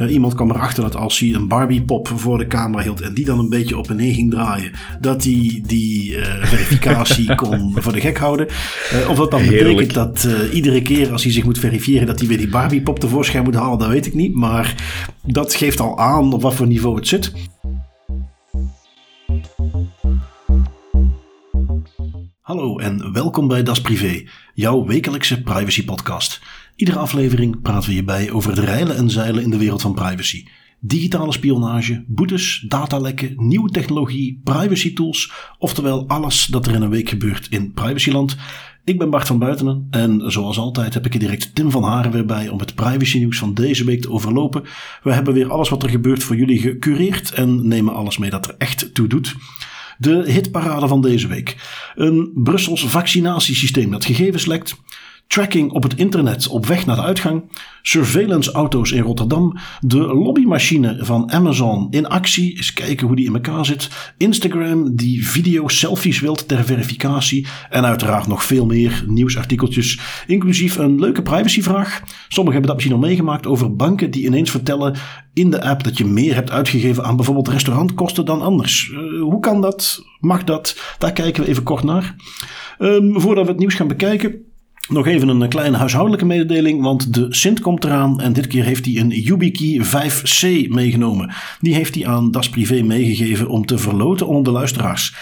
Uh, iemand kwam erachter dat als hij een Barbie-pop voor de camera hield en die dan een beetje op en neer ging draaien, dat hij die uh, verificatie kon voor de gek houden. Uh, of dat dan Heerlijk. betekent dat iedere keer als hij zich moet verifiëren, dat hij weer die Barbie-pop tevoorschijn moet halen, dat weet ik niet. Maar dat geeft al aan op wat voor niveau het zit. En welkom bij Das Privé, jouw wekelijkse privacy podcast. Iedere aflevering praten we hierbij over het reilen en zeilen in de wereld van privacy. Digitale spionage, boetes, datalekken, nieuwe technologie, privacy tools, oftewel alles dat er in een week gebeurt in privacyland. Ik ben Bart van Buitenen en zoals altijd heb ik er direct Tim van Haren weer bij om het privacy nieuws van deze week te overlopen. We hebben weer alles wat er gebeurt voor jullie gecureerd en nemen alles mee dat er echt toe doet. De hitparade van deze week. Een Brussels vaccinatiesysteem dat gegevens lekt tracking op het internet op weg naar de uitgang, surveillance auto's in Rotterdam, de lobbymachine van Amazon in actie, eens kijken hoe die in elkaar zit, Instagram die video selfies wilt ter verificatie en uiteraard nog veel meer nieuwsartikeltjes, inclusief een leuke privacyvraag. Sommigen hebben dat misschien al meegemaakt over banken die ineens vertellen in de app dat je meer hebt uitgegeven aan bijvoorbeeld restaurantkosten dan anders. Uh, hoe kan dat? Mag dat? Daar kijken we even kort naar. Um, voordat we het nieuws gaan bekijken, nog even een kleine huishoudelijke mededeling, want de Sint komt eraan en dit keer heeft hij een YubiKey 5C meegenomen. Die heeft hij aan Das Privé meegegeven om te verloten onder de luisteraars.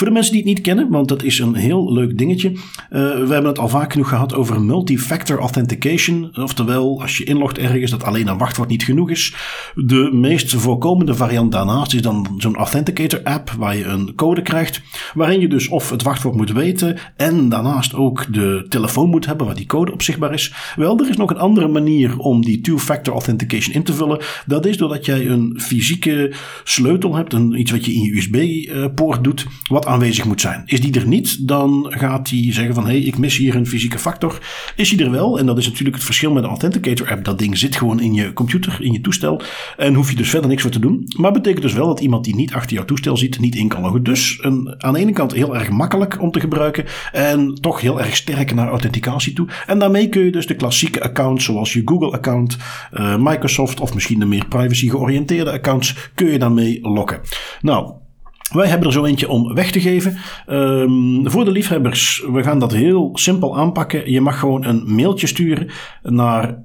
Voor de mensen die het niet kennen, want dat is een heel leuk dingetje. Uh, we hebben het al vaak genoeg gehad over multi-factor authentication. Oftewel, als je inlogt ergens, dat alleen een wachtwoord niet genoeg is. De meest voorkomende variant daarnaast is dan zo'n authenticator app, waar je een code krijgt. Waarin je dus of het wachtwoord moet weten en daarnaast ook de telefoon moet hebben waar die code op zichtbaar is. Wel, er is nog een andere manier om die two-factor authentication in te vullen. Dat is doordat jij een fysieke sleutel hebt, een, iets wat je in je USB-poort eh, doet, wat aanwezig moet zijn. Is die er niet, dan gaat hij zeggen van hé, hey, ik mis hier een fysieke factor. Is hij er wel, en dat is natuurlijk het verschil met de Authenticator app, dat ding zit gewoon in je computer, in je toestel, en hoef je dus verder niks voor te doen. Maar betekent dus wel dat iemand die niet achter jouw toestel zit, niet in kan loggen. Dus een, aan de ene kant heel erg makkelijk om te gebruiken, en toch heel erg sterk naar authenticatie toe. En daarmee kun je dus de klassieke accounts, zoals je Google-account, uh, Microsoft of misschien de meer privacy georiënteerde accounts, kun je daarmee lokken. Nou, wij hebben er zo eentje om weg te geven. Um, voor de liefhebbers, we gaan dat heel simpel aanpakken. Je mag gewoon een mailtje sturen naar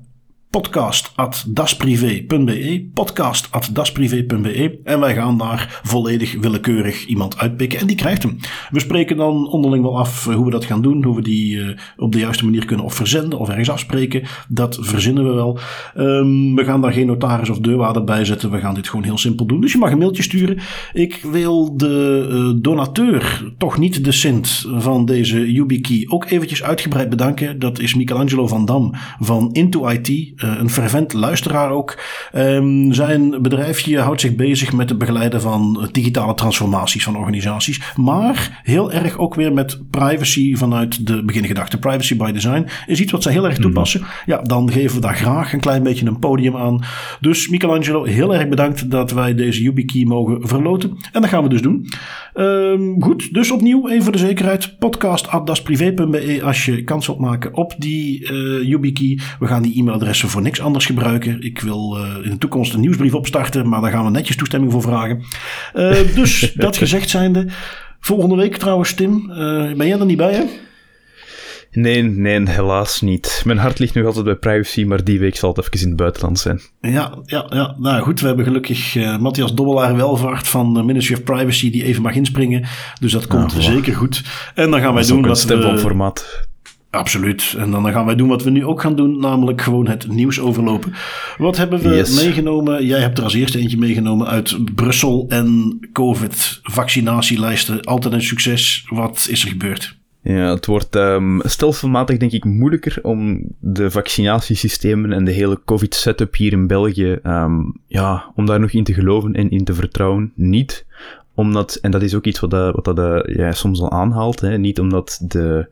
podcast.dasprivé.be podcast.dasprivé.be en wij gaan daar volledig willekeurig iemand uitpikken en die krijgt hem. We spreken dan onderling wel af hoe we dat gaan doen, hoe we die uh, op de juiste manier kunnen of verzenden of ergens afspreken. Dat verzinnen we wel. Um, we gaan daar geen notaris of deurwaarder bij zetten. We gaan dit gewoon heel simpel doen. Dus je mag een mailtje sturen. Ik wil de uh, donateur, toch niet de Sint van deze YubiKey, ook eventjes uitgebreid bedanken. Dat is Michelangelo van Dam van Into IT. Eh, een fervent luisteraar ook. Um, zijn bedrijfje houdt zich bezig met het begeleiden van digitale transformaties van organisaties. Maar heel erg ook weer met privacy vanuit de begingedachte. Privacy by design is iets wat zij heel erg mhm. toepassen. Ja, dan geven we daar graag een klein beetje een podium aan. Dus Michelangelo, heel erg bedankt dat wij deze YubiKey mogen verloten. En dat gaan we dus doen. Um, goed, dus opnieuw even voor de zekerheid. Podcast.dasprivé.be als je kans wilt maken op die uh, YubiKey. We gaan die e-mailadressen voor niks anders gebruiken. Ik wil uh, in de toekomst een nieuwsbrief opstarten, maar daar gaan we netjes toestemming voor vragen. Uh, dus dat gezegd zijnde. Volgende week trouwens, Tim. ben jij er niet bij, hè? Nee, nee, helaas niet. Mijn hart ligt nog altijd bij privacy, maar die week zal het even in het buitenland zijn. Ja, ja, ja. nou goed, we hebben gelukkig uh, Matthias Dobbelaar Welvaart van de Ministry of Privacy die even mag inspringen. Dus dat komt zeker goed. En dan gaan wij doen dat we... formaat. Absoluut. En dan gaan wij doen wat we nu ook gaan doen, namelijk gewoon het nieuws overlopen. Wat hebben we meegenomen? Jij hebt er als eerste eentje meegenomen uit Brussel en COVID-vaccinatielijsten. Altijd een succes. Wat is er gebeurd? Ja, het wordt um, stelselmatig denk ik moeilijker om de vaccinatiesystemen en de hele COVID-setup hier in België, um, ja, om daar nog in te geloven en in te vertrouwen. Niet omdat, en dat is ook iets wat, dat, wat dat, uh, ja, soms al aanhaalt, hè, niet omdat de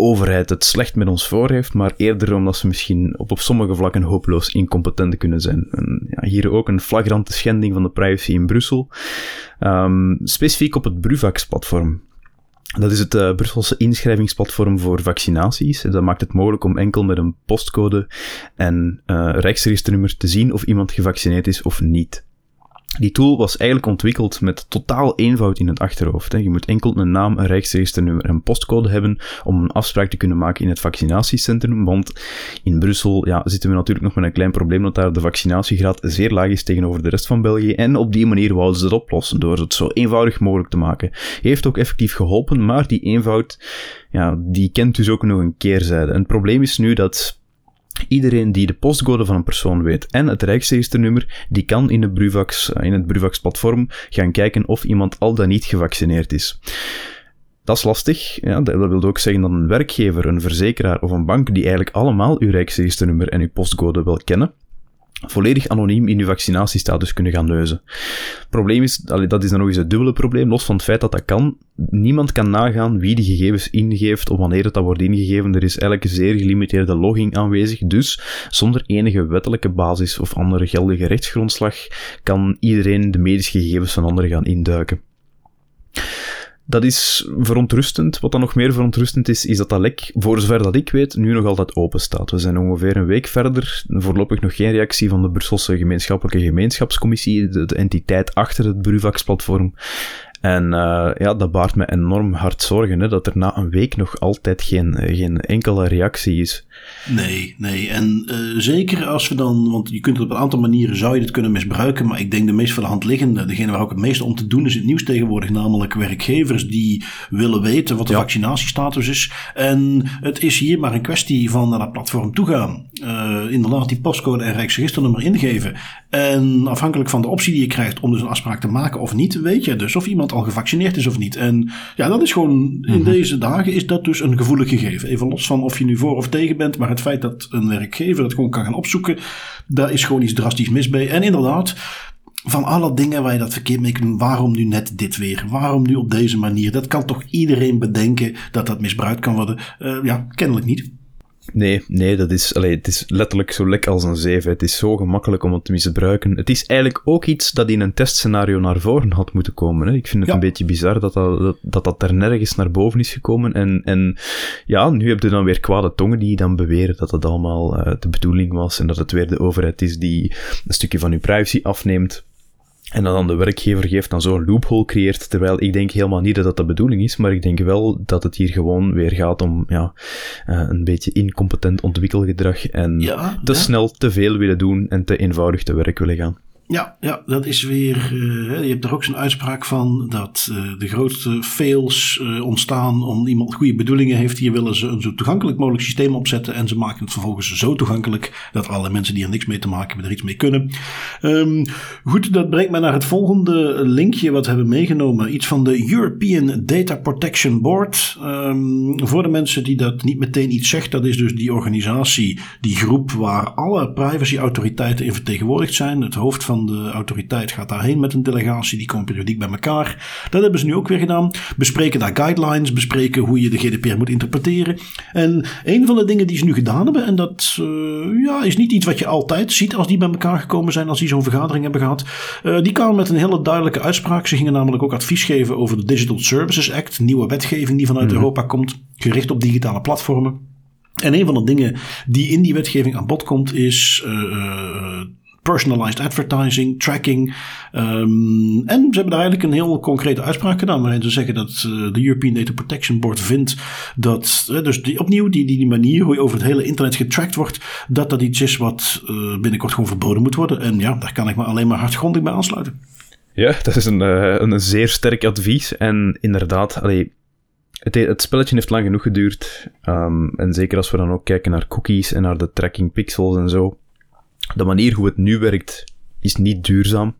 overheid het slecht met ons voor heeft, maar eerder omdat ze misschien op, op sommige vlakken hopeloos incompetent kunnen zijn. En, ja, hier ook een flagrante schending van de privacy in Brussel, um, specifiek op het Bruvax-platform. Dat is het uh, Brusselse inschrijvingsplatform voor vaccinaties. Dat maakt het mogelijk om enkel met een postcode en uh, te zien of iemand gevaccineerd is of niet. Die tool was eigenlijk ontwikkeld met totaal eenvoud in het achterhoofd. Je moet enkel een naam, een rijksregisternummer en een postcode hebben om een afspraak te kunnen maken in het vaccinatiecentrum. Want in Brussel ja, zitten we natuurlijk nog met een klein probleem dat daar de vaccinatiegraad zeer laag is tegenover de rest van België. En op die manier wouden ze het oplossen door het zo eenvoudig mogelijk te maken. Heeft ook effectief geholpen, maar die eenvoud, ja, die kent dus ook nog een keerzijde. En het probleem is nu dat Iedereen die de postcode van een persoon weet en het rijksregisternummer, die kan in, de Bruvax, eh, in het Bruvax-platform gaan kijken of iemand al dan niet gevaccineerd is. Dat is lastig. Ja, dat wil ook zeggen dat een werkgever, een verzekeraar of een bank, die eigenlijk allemaal uw rijksregisternummer en uw postcode wel kennen, volledig anoniem in uw vaccinatiestatus kunnen gaan neuzen. Probleem is, dat is dan nog eens het dubbele probleem, los van het feit dat dat kan. Niemand kan nagaan wie die gegevens ingeeft of wanneer het dat wordt ingegeven. Er is een zeer gelimiteerde logging aanwezig, dus zonder enige wettelijke basis of andere geldige rechtsgrondslag kan iedereen de medische gegevens van anderen gaan induiken. Dat is verontrustend. Wat dan nog meer verontrustend is, is dat dat lek, voor zover dat ik weet, nu nog altijd open staat. We zijn ongeveer een week verder. Voorlopig nog geen reactie van de Brusselse gemeenschappelijke gemeenschapscommissie, de, de entiteit achter het Bruvax-platform. En uh, ja, dat baart me enorm hard zorgen, hè, dat er na een week nog altijd geen, geen enkele reactie is. Nee, nee. En uh, zeker als we dan, want je kunt het op een aantal manieren zou je dit kunnen misbruiken, maar ik denk de meest voor de hand liggende, degene waar ook het meeste om te doen is het nieuws tegenwoordig, namelijk werkgevers die willen weten wat de vaccinatiestatus is. En het is hier maar een kwestie van naar dat platform toe gaan. Uh, inderdaad, die postcode en rijksregisternummer ingeven. En afhankelijk van de optie die je krijgt om dus een afspraak te maken of niet, weet je dus of iemand al gevaccineerd is of niet. En ja, dat is gewoon, in mhm. deze dagen is dat dus een gevoelig gegeven. Even los van of je nu voor of tegen bent, maar het feit dat een werkgever het gewoon kan gaan opzoeken, daar is gewoon iets drastisch mis bij. En inderdaad, van alle dingen waar je dat verkeerd mee kunt doen, waarom nu net dit weer? Waarom nu op deze manier? Dat kan toch iedereen bedenken dat dat misbruikt kan worden? Uh, ja, kennelijk niet. Nee, nee, dat is, allee, het is letterlijk zo lek als een zeven. Het is zo gemakkelijk om het te misbruiken. Het is eigenlijk ook iets dat in een testscenario naar voren had moeten komen. Hè. Ik vind het een beetje bizar dat dat, dat dat er nergens naar boven is gekomen. En, en ja, nu heb je dan weer kwade tongen die dan beweren dat het allemaal uh, de bedoeling was en dat het weer de overheid is die een stukje van uw privacy afneemt. En dan de werkgever geeft dan zo'n loophole creëert, terwijl ik denk helemaal niet dat dat de bedoeling is, maar ik denk wel dat het hier gewoon weer gaat om ja, uh, een beetje incompetent ontwikkelgedrag en ja, te snel te veel willen doen en te eenvoudig te werk willen gaan. Ja, ja, dat is weer. Uh, je hebt er ook zo'n uitspraak van dat uh, de grootste fails uh, ontstaan om iemand goede bedoelingen heeft. Hier willen ze een zo toegankelijk mogelijk systeem opzetten. En ze maken het vervolgens zo toegankelijk dat alle mensen die er niks mee te maken hebben er iets mee kunnen. Um, goed, dat brengt mij naar het volgende linkje wat we hebben meegenomen. Iets van de European Data Protection Board. Um, voor de mensen die dat niet meteen iets zegt, dat is dus die organisatie, die groep waar alle privacyautoriteiten in vertegenwoordigd zijn. Het hoofd van de autoriteit gaat daarheen met een delegatie. Die komen periodiek bij elkaar. Dat hebben ze nu ook weer gedaan. Bespreken daar guidelines. Bespreken hoe je de GDPR moet interpreteren. En een van de dingen die ze nu gedaan hebben. En dat uh, ja, is niet iets wat je altijd ziet als die bij elkaar gekomen zijn. Als die zo'n vergadering hebben gehad. Uh, die kwamen met een hele duidelijke uitspraak. Ze gingen namelijk ook advies geven over de Digital Services Act. Nieuwe wetgeving die vanuit mhm. Europa komt. Gericht op digitale platformen. En een van de dingen die in die wetgeving aan bod komt is uh, personalized advertising, tracking. Um, en ze hebben daar eigenlijk een heel concrete uitspraak gedaan. Waarin ze zeggen dat uh, de European Data Protection Board vindt dat, uh, dus die, opnieuw die, die, die manier hoe je over het hele internet getracked wordt, dat dat iets is wat uh, binnenkort gewoon verboden moet worden. En ja, daar kan ik me alleen maar hardgrondig bij aansluiten. Ja, dat is een, een zeer sterk advies. En inderdaad, allee, het, het, spelletje heeft lang genoeg geduurd. Um, en zeker als we dan ook kijken naar cookies en naar de tracking pixels en zo de manier hoe het nu werkt is niet duurzaam,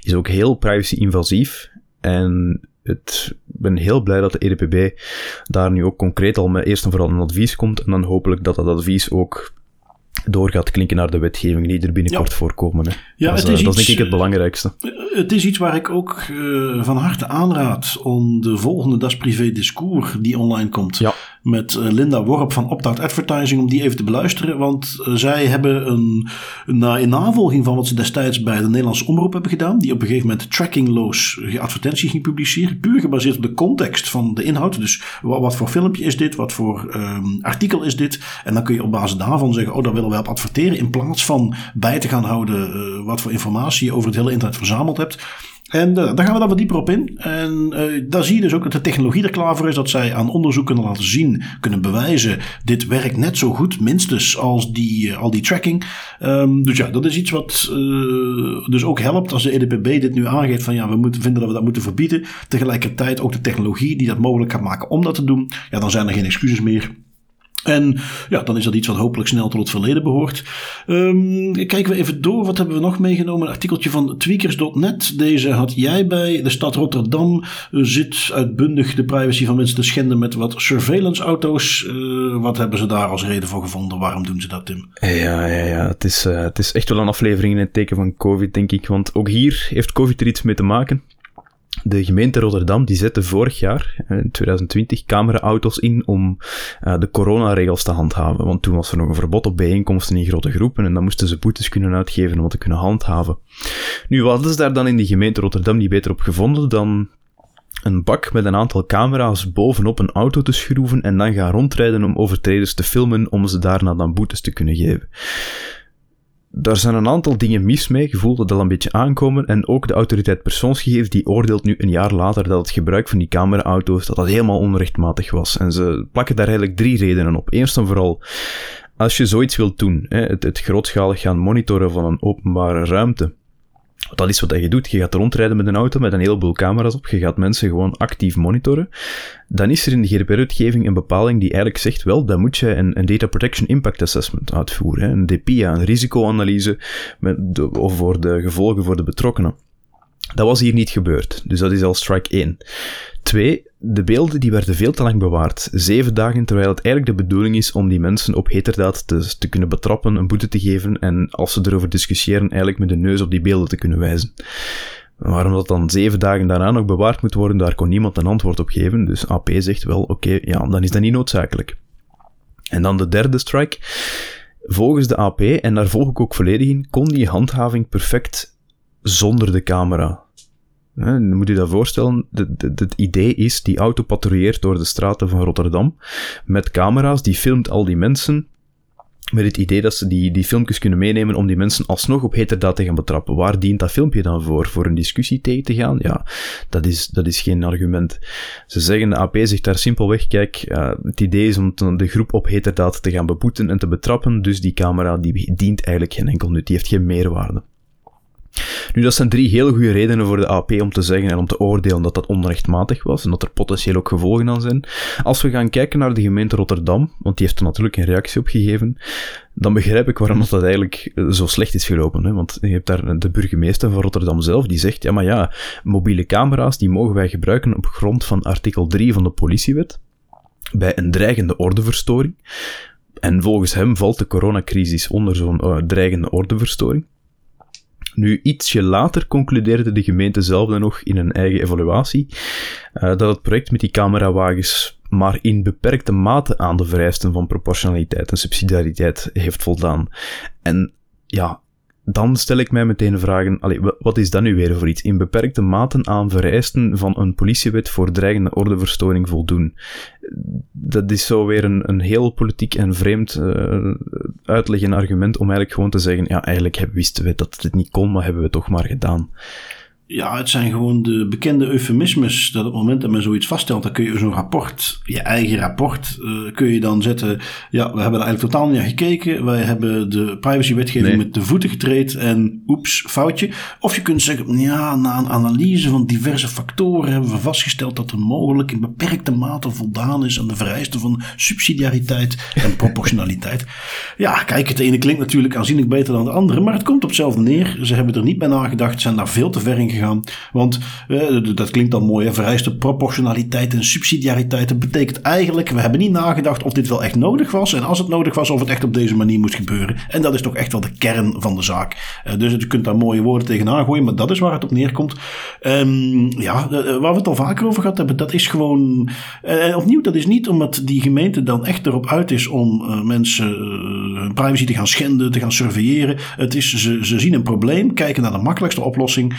is ook heel privacy-invasief. En ik ben heel blij dat de EDPB daar nu ook concreet al met eerst en vooral een advies komt. En dan hopelijk dat dat advies ook door gaat klinken naar de wetgeving die er binnenkort ja. voorkomen. Hè. Ja, dat, is, het is dat is denk ik het belangrijkste. Eh, het is iets waar ik ook uh, van harte aanraad om de volgende Das Privé Discours die online komt. Ja met Linda Worp van Opt-out Advertising om die even te beluisteren. Want zij hebben een, na, in navolging van wat ze destijds bij de Nederlandse Omroep hebben gedaan, die op een gegeven moment trackingloos advertenties ging publiceren, puur gebaseerd op de context van de inhoud. Dus wat, voor filmpje is dit, wat voor um, artikel is dit. En dan kun je op basis daarvan zeggen, oh daar willen we op adverteren, in plaats van bij te gaan houden uh, wat voor informatie je over het hele internet verzameld hebt. En uh, daar gaan we dan wat dieper op in. En uh, daar zie je dus ook dat de technologie er klaar voor is. Dat zij aan onderzoek kunnen laten zien, kunnen bewijzen. Dit werkt net zo goed, minstens, als die, uh, al die tracking. Um, dus ja, dat is iets wat dus ook helpt als de EDPB dit nu aangeeft. Van ja, we moeten, vinden dat we dat moeten verbieden. Tegelijkertijd ook de technologie die dat mogelijk gaat maken om dat te doen. Ja, dan zijn er geen excuses meer. En ja, dan is dat iets wat hopelijk snel tot het verleden behoort. Um, kijken we even door. Wat hebben we nog meegenomen? Een artikeltje van tweakers.net. Deze had jij bij. De stad Rotterdam zit uitbundig de privacy van mensen te schenden met wat surveillance auto's. Uh, wat hebben ze daar als reden voor gevonden? Waarom doen ze dat, Tim? Ja, ja, ja. Het is, uh, het is echt wel een aflevering in het teken van COVID, denk ik. Want ook hier heeft COVID er iets mee te maken. De gemeente Rotterdam die zette vorig jaar, in 2020, cameraauto's in om uh, de coronaregels te handhaven. Want toen was er nog een verbod op bijeenkomsten in grote groepen en dan moesten ze boetes kunnen uitgeven om het te kunnen handhaven. Nu, wat is daar dan in de gemeente Rotterdam niet beter op gevonden dan een bak met een aantal camera's bovenop een auto te schroeven en dan gaan rondrijden om overtreders te filmen om ze daarna dan boetes te kunnen geven daar zijn een aantal dingen mis mee. Je voelt dat al een beetje aankomen. En ook de autoriteit persoonsgegevens die oordeelt nu een jaar later dat het gebruik van die cameraauto's dat dat helemaal onrechtmatig was. En ze plakken daar eigenlijk drie redenen op. Eerst en vooral, als je zoiets wilt doen, het, het grootschalig gaan monitoren van een openbare ruimte, dat is wat je doet. Je gaat rondrijden met een auto met een heleboel camera's op. Je gaat mensen gewoon actief monitoren. Dan is er in de GDPR-wetgeving een bepaling die eigenlijk zegt, wel, dan moet je een, een Data Protection Impact Assessment uitvoeren. Een DPA, een risicoanalyse met de, over de gevolgen voor de betrokkenen. Dat was hier niet gebeurd, dus dat is al strike 1. Twee, de beelden die werden veel te lang bewaard. Zeven dagen, terwijl het eigenlijk de bedoeling is om die mensen op heterdaad te, te kunnen betrappen, een boete te geven en als ze erover discussiëren, eigenlijk met de neus op die beelden te kunnen wijzen. Waarom dat dan zeven dagen daarna nog bewaard moet worden, daar kon niemand een antwoord op geven. Dus AP zegt wel, oké, ja, dan is dat niet noodzakelijk. En dan de derde strike. Volgens de AP, en daar volg ik ook volledig in, kon die handhaving perfect zonder de camera. Dan moet je dat voorstellen. Het idee is, die auto patrouilleert door de straten van Rotterdam met camera's, die filmt al die mensen met het idee dat ze die, die filmpjes kunnen meenemen om die mensen alsnog op heterdaad te gaan betrappen. Waar dient dat filmpje dan voor? Voor een discussie tegen te gaan? Ja, dat is, dat is geen argument. Ze zeggen, de AP zegt daar simpelweg, kijk, uh, het idee is om de groep op heterdaad te gaan beboeten en te betrappen, dus die camera die dient eigenlijk geen enkel nut, die heeft geen meerwaarde. Nu, dat zijn drie hele goede redenen voor de AP om te zeggen en om te oordelen dat dat onrechtmatig was en dat er potentieel ook gevolgen aan zijn. Als we gaan kijken naar de gemeente Rotterdam, want die heeft er natuurlijk een reactie op gegeven, dan begrijp ik waarom dat eigenlijk eh, zo slecht is gelopen. Hè? Want je hebt daar de burgemeester van Rotterdam zelf, die zegt, ja maar ja, mobiele camera's die mogen wij gebruiken op grond van artikel 3 van de politiewet bij een dreigende ordeverstoring. En volgens hem valt de coronacrisis onder zo'n uh, dreigende ordeverstoring. Nu, ietsje later concludeerde de gemeente zelf dan nog in een eigen evaluatie uh, dat het project met die camerawagens maar in beperkte mate aan de vereisten van proportionaliteit en subsidiariteit heeft voldaan. En ja, dan stel ik mij meteen vragen, allee, wat is dat nu weer voor iets? In beperkte mate aan vereisten van een politiewet voor dreigende ordeverstoring voldoen. Dat is zo weer een, een heel politiek en vreemd uh, argument om eigenlijk gewoon te zeggen, ja, eigenlijk wisten we dat het niet kon, maar hebben we toch maar gedaan. Ja, het zijn gewoon de bekende eufemismes. Dat op het moment dat men zoiets vaststelt, dan kun je zo'n rapport, je eigen rapport, uh, kun je dan zetten. Ja, we hebben er eigenlijk totaal niet naar gekeken. Wij hebben de privacywetgeving met de voeten getreed en oeps, foutje. Of je kunt zeggen, ja, na een analyse van diverse factoren hebben we vastgesteld dat er mogelijk in beperkte mate voldaan is aan de vereisten van subsidiariteit en proportionaliteit. Ja, kijk, het ene klinkt natuurlijk aanzienlijk beter dan de andere, maar het komt op hetzelfde neer. Ze hebben er niet bij nagedacht, zijn daar veel te ver in Want dat klinkt dan mooi, hè, vereiste proportionaliteit en subsidiariteit. Dat betekent eigenlijk, we hebben niet nagedacht of dit wel echt nodig was. En als het nodig was, of het echt op deze manier moest gebeuren. En dat is toch echt wel de kern van de zaak. dus je kunt daar mooie woorden tegenaan gooien, maar dat is waar het op neerkomt. Um, ja, waar we het al vaker over gehad hebben, dat is gewoon. opnieuw, dat is niet omdat die gemeente dan echt erop uit is om mensen hun privacy te gaan schenden, te gaan surveilleren. Het is, ze, ze zien een probleem, kijken naar de makkelijkste oplossing.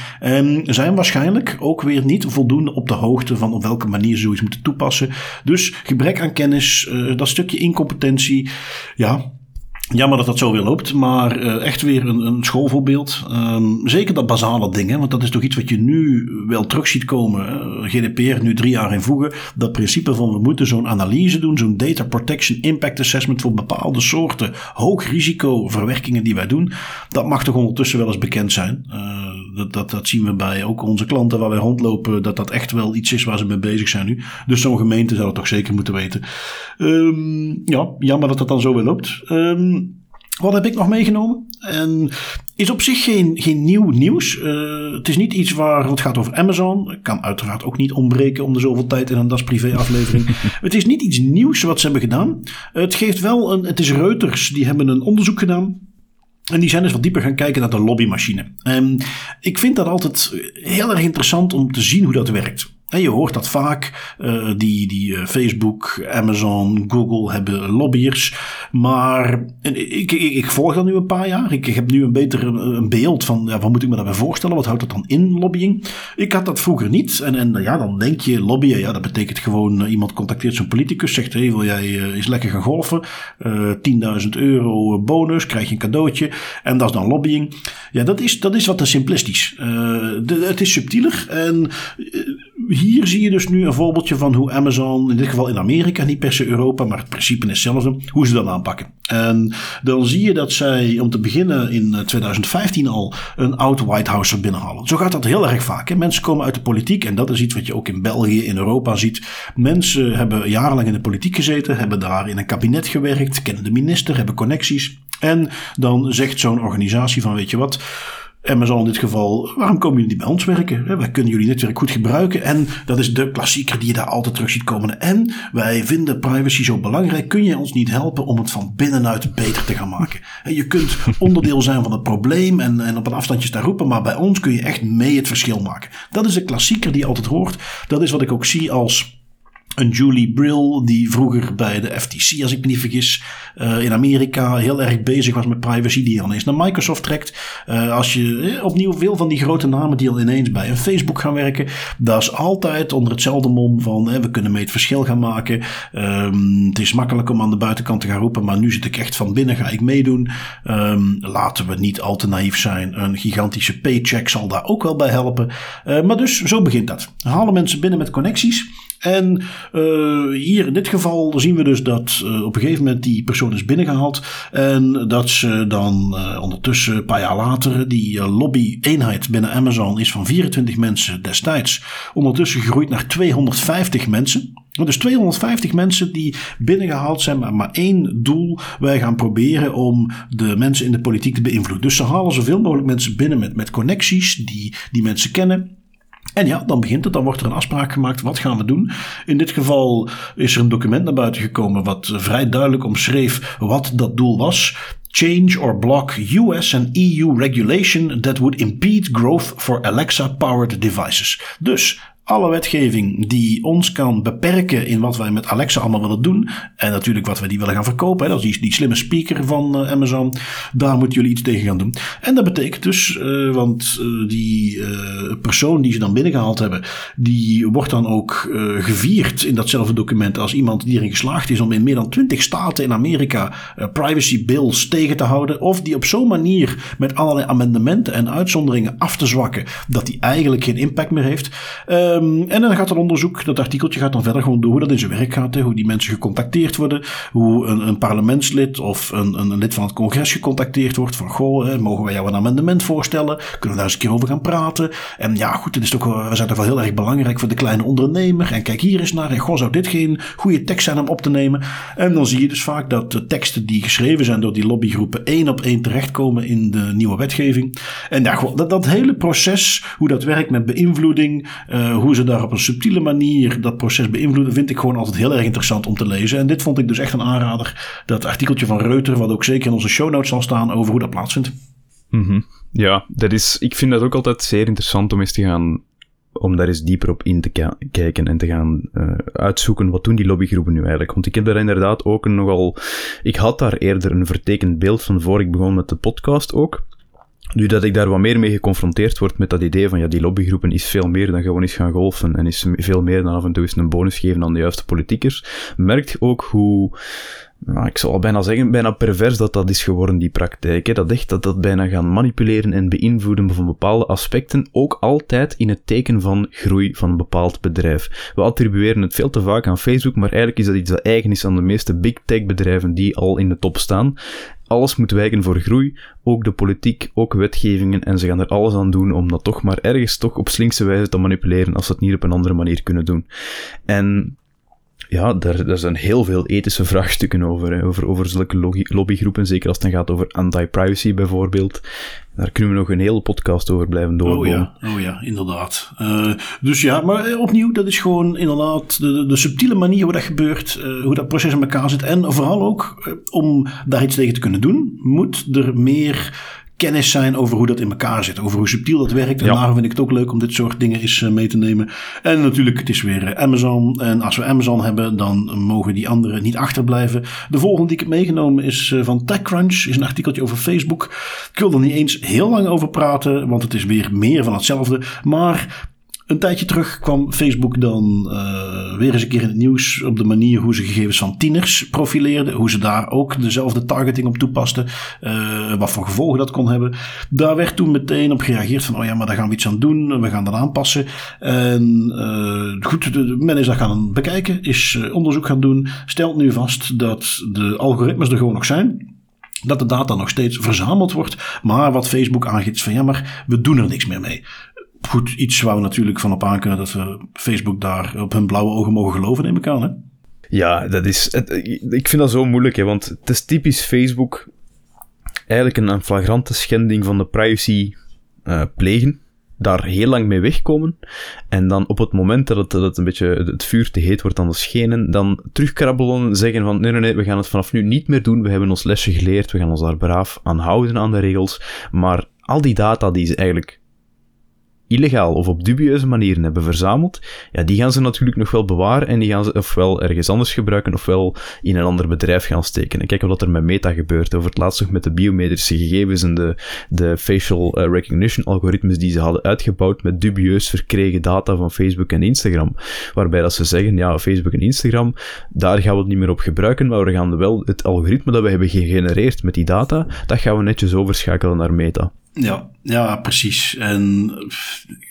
En zijn waarschijnlijk ook weer niet voldoende op de hoogte van op welke manier zoiets moeten toepassen. Dus gebrek aan kennis, uh, dat stukje incompetentie. Ja, Jammer dat dat zo weer loopt, maar uh, echt weer een, een schoolvoorbeeld. Um, zeker dat basale dingen, want dat is toch iets wat je nu wel terug ziet komen. Uh, GDPR nu drie jaar in voegen. Dat principe van we moeten zo'n analyse doen, zo'n data protection impact assessment voor bepaalde soorten hoog risico verwerkingen die wij doen. Dat mag toch ondertussen wel eens bekend zijn. Uh, dat, dat, dat zien we bij ook onze klanten waar wij rondlopen, dat dat echt wel iets is waar ze mee bezig zijn nu. Dus zo'n gemeente zou het toch zeker moeten weten. Um, ja, jammer dat dat dan zo weer loopt. Um, wat heb ik nog meegenomen? En is op zich geen, geen nieuw nieuws. Uh, het is niet iets waar het gaat over Amazon. Kan uiteraard ook niet ontbreken om de zoveel tijd in een Das Privé aflevering. het is niet iets nieuws wat ze hebben gedaan. Het geeft wel een. Het is Reuters, die hebben een onderzoek gedaan. En die zijn dus wat dieper gaan kijken naar de lobbymachine. En ik vind dat altijd heel erg interessant om te zien hoe dat werkt. En je hoort dat vaak, uh, die, die uh, Facebook, Amazon, Google hebben lobbyers. Maar ik, ik, ik, volg dat nu een paar jaar. Ik, heb nu een beter een beeld van, ja, wat moet ik me daarbij voorstellen? Wat houdt dat dan in, lobbying? Ik had dat vroeger niet. En, en ja, dan denk je, lobbyen, ja, dat betekent gewoon, uh, iemand contacteert zo'n politicus, zegt, hey, wil jij eens lekker gaan golfen? 10.000 euro bonus, krijg je een cadeautje. En dat is dan lobbying. Ja, dat is, dat is wat te simplistisch. Het is subtieler en hier zie je dus nu een voorbeeldje van hoe Amazon, in dit geval in Amerika, niet per se Europa, maar het principe is hetzelfde, hoe ze dat aanpakken. En dan zie je dat zij, om te beginnen in 2015 eh, al, een oud White House binnenhalen. Zo gaat dat heel erg vaak. Hè? Mensen komen uit de politiek en dat is iets wat je ook in België, in Europa ziet. Mensen hebben jarenlang in de politiek gezeten, hebben daar in een kabinet gewerkt, kennen de minister, hebben connecties. En dan zegt zo'n organisatie van, weet je wat, Amazon in dit geval, waarom komen jullie niet bij ons werken? Wij kunnen jullie netwerk goed gebruiken. En dat is de klassieker die je daar altijd terug ziet komen. En wij vinden privacy zo belangrijk. Kun je ons niet helpen om het van binnenuit beter te gaan maken? Je kunt onderdeel zijn van het probleem en, en op een afstandje staan roepen. Maar bij ons kun je echt mee het verschil maken. Dat is de klassieker die je altijd hoort. Dat is wat ik ook zie als een Julie Brill, die vroeger bij de FTC, als ik me niet vergis, uh, in Amerika heel erg bezig was met privacy, die dan eens naar Microsoft trekt. Uh, als je eh, opnieuw veel van die grote namen die al ineens bij een Facebook gaan werken, dat is altijd onder hetzelfde mom van we kunnen mee het verschil gaan maken. Um, het is makkelijk om aan de buitenkant te gaan roepen, maar nu zit ik echt van binnen, ga ik meedoen. Um, laten we niet al te naïef zijn. Een gigantische paycheck zal daar ook wel bij helpen. Maar dus zo begint dat. Halen mensen binnen met connecties. En uh, hier in dit geval zien we dus dat uh, op een gegeven moment die persoon is binnengehaald. En dat ze dan uh, ondertussen, een paar jaar later, die lobby-eenheid binnen Amazon is van 24 mensen destijds. Ondertussen gegroeid naar 250 mensen. Dus 250 mensen die binnengehaald zijn, maar maar één doel. Wij gaan proberen om de mensen in de politiek te beïnvloeden. Dus ze halen zoveel mogelijk mensen binnen met, met connecties die die mensen kennen. En ja, dan begint het, dan wordt er een afspraak gemaakt. Wat gaan we doen? In dit geval is er een document naar buiten gekomen wat vrij duidelijk omschreef wat dat doel was. Change or block US and EU regulation that would impede growth for Alexa-powered devices. Dus alle wetgeving die ons kan beperken in wat wij met Alexa allemaal willen doen. En natuurlijk wat wij die willen gaan verkopen. Hè, dat is die, die slimme speaker van uh, Amazon. Daar moeten jullie iets tegen gaan doen. En dat betekent dus, uh, want uh, die persoon die ze dan binnengehaald hebben. Die wordt dan ook gevierd in datzelfde document als iemand die erin geslaagd is om in meer dan 20 staten in Amerika privacy bills tegen te houden. Of die op zo'n manier met allerlei amendementen en uitzonderingen af te zwakken. Dat die eigenlijk geen impact meer heeft. Ehm, en dan gaat het onderzoek, dat artikeltje gaat dan verder gewoon door hoe dat in zijn werk gaat. Hoe die mensen gecontacteerd worden. Hoe een, een parlementslid of een, een, lid van het congres gecontacteerd wordt. Van goh, hè, mogen wij jou een amendement voorstellen? Kunnen we daar eens een keer over gaan praten? En ja, goed, het is toch, we zijn toch wel heel erg belangrijk voor de kleine ondernemer. En kijk hier eens naar. En goh, zou dit geen goede tekst zijn om op te nemen? En dan zie je dus vaak dat de teksten die geschreven zijn door die lobbygroepen één op één terechtkomen in de nieuwe wetgeving. En ja, dat, dat hele proces, hoe dat werkt met beïnvloeding, uh, hoe ze daar op een subtiele manier dat proces beïnvloeden, vind ik gewoon altijd heel erg interessant om te lezen. En dit vond ik dus echt een aanrader, dat artikeltje van Reuter, wat ook zeker in onze show notes zal staan over hoe dat plaatsvindt. Mm Ja, dat is, ik vind dat ook altijd zeer interessant om eens te gaan om daar eens dieper op in te kijken en te gaan uh, uitzoeken wat doen die lobbygroepen nu eigenlijk. Want ik heb daar inderdaad ook een nogal... Ik had daar eerder een vertekend beeld van voor ik begon met de podcast ook. Nu dat ik daar wat meer mee geconfronteerd word met dat idee van ja, die lobbygroepen is veel meer dan gewoon eens gaan golfen en is veel meer dan af en toe eens een bonus geven aan de juiste politiekers, merkt ook hoe nou, ik zal bijna zeggen, bijna pervers dat dat is geworden, die praktijk. Hè. Dat echt dat dat bijna gaan manipuleren en beïnvloeden van bepaalde aspecten, ook altijd in het teken van groei van een bepaald bedrijf. We attribueren het veel te vaak aan Facebook, maar eigenlijk is dat iets dat eigen is aan de meeste big tech bedrijven die al in de top staan. Alles moet wijken voor groei, ook de politiek, ook wetgevingen, en ze gaan er alles aan doen om dat toch maar ergens toch op slinkse wijze te manipuleren als ze het niet op een andere manier kunnen doen. En ja, daar, daar zijn heel veel ethische vraagstukken over, hè, over, over zulke lobbygroepen, zeker als het dan gaat over anti-privacy bijvoorbeeld. Daar kunnen we nog een hele podcast over blijven doorgaan. Oh ja, oh ja inderdaad. Uh, dus ja, maar eh, opnieuw, dat is gewoon inderdaad de, de subtiele manier hoe dat gebeurt, uh, hoe dat proces in elkaar zit. En vooral ook, uh, om daar iets tegen te kunnen doen, moet er meer kennis zijn over hoe dat in elkaar zit. Over hoe subtiel dat werkt. En daarom vind ik het ook leuk om dit soort dingen eens eh, mee te nemen. En natuurlijk, het is weer eh, Amazon. En als we Amazon hebben, dan mogen die anderen niet achterblijven. De volgende die ik heb meegenomen is eh, van TechCrunch. Is een artikeltje over Facebook. Ik wil er niet eens heel lang over praten, want het is weer meer van hetzelfde. Maar een tijdje terug kwam Facebook dan uh, weer eens een keer in het nieuws op de manier hoe ze gegevens van tieners profileerden. Hoe ze daar ook dezelfde targeting op toepasten. Uh, wat voor gevolgen dat kon hebben. Daar werd toen meteen op gereageerd van, oh ja, maar daar gaan we iets aan doen. We gaan dat aanpassen. En uh, goed, men is dat gaan bekijken. Is onderzoek gaan doen. Stelt nu vast dat de algoritmes er gewoon nog zijn dat de data nog steeds verzameld wordt. Maar wat Facebook aangeeft van ja, maar we doen er niks meer mee goed, iets waar we natuurlijk van op aan kunnen dat we Facebook daar op hun blauwe ogen mogen geloven, neem ik aan. Hè? Ja, dat is, ik vind dat zo moeilijk, hè, want het is typisch Facebook eigenlijk een, flagrante schending van de privacy uh, plegen. Daar heel lang mee wegkomen. En dan op het moment dat het, dat een beetje het vuur te heet wordt aan de schenen, dan terugkrabbelen, zeggen van nee, nee, nee, we gaan het vanaf nu niet meer doen. We hebben ons lesje geleerd, we gaan ons daar braaf aan houden aan de regels. Maar al die data die ze eigenlijk illegaal of op dubieuze manieren hebben verzameld, ja, die gaan ze natuurlijk nog wel bewaren en die gaan ze ofwel ergens anders gebruiken ofwel in een ander bedrijf gaan steken. En kijk wat er met Meta gebeurt. Over het laatst nog met de biometrische gegevens en de, de facial eh, recognition algoritmes die ze hadden uitgebouwd met dubieus verkregen data van Facebook en Instagram. Waarbij dat ze zeggen, ja, Facebook en Instagram, daar gaan we het niet meer op gebruiken, maar we gaan wel het algoritme dat we hebben gegenereerd met die data, dat gaan we netjes overschakelen naar Meta. Ja, ja, precies. En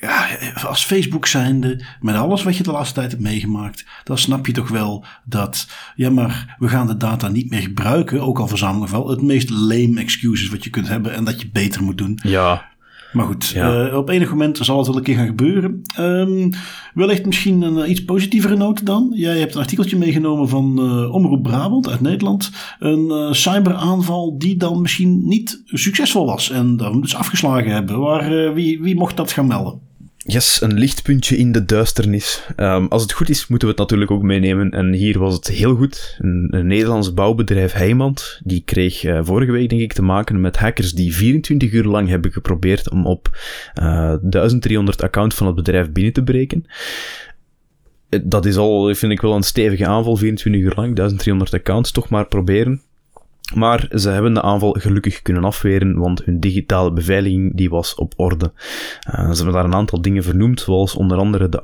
ja, als Facebook zijnde, met alles wat je de laatste tijd hebt meegemaakt, dan snap je toch wel dat, ja, maar we gaan de data niet meer gebruiken, ook al verzamelen we wel, het meest lame excuses wat je kunt hebben en dat je beter moet doen. Ja, maar goed, uh, op enig moment zal het wel een keer gaan gebeuren. Um, wellicht misschien een uh, iets positievere noot dan. Jij hebt een artikeltje meegenomen van uh, Omroep Brabant uit Nederland. Een cyberaanval die dan misschien niet succesvol was en dan dus afgeslagen hebben. Waar, wie, wie mocht dat gaan melden? Yes, een lichtpuntje in de duisternis. Um, als het goed is, moeten we het natuurlijk ook meenemen. En hier was het heel goed. Een, Nederlands bouwbedrijf Heijmand, die kreeg uh, vorige week denk ik te maken met hackers die 24 uur lang hebben geprobeerd om op uh, eh, 1300 account van het bedrijf binnen te breken. Eh, dat is al, vind ik wel een stevige aanval, 24 uur lang, 1300 accounts, toch maar proberen. Maar ze hebben de aanval gelukkig kunnen afweren, want hun digitale beveiliging die was op orde. Uh, ze hebben daar een aantal dingen vernoemd, zoals onder andere de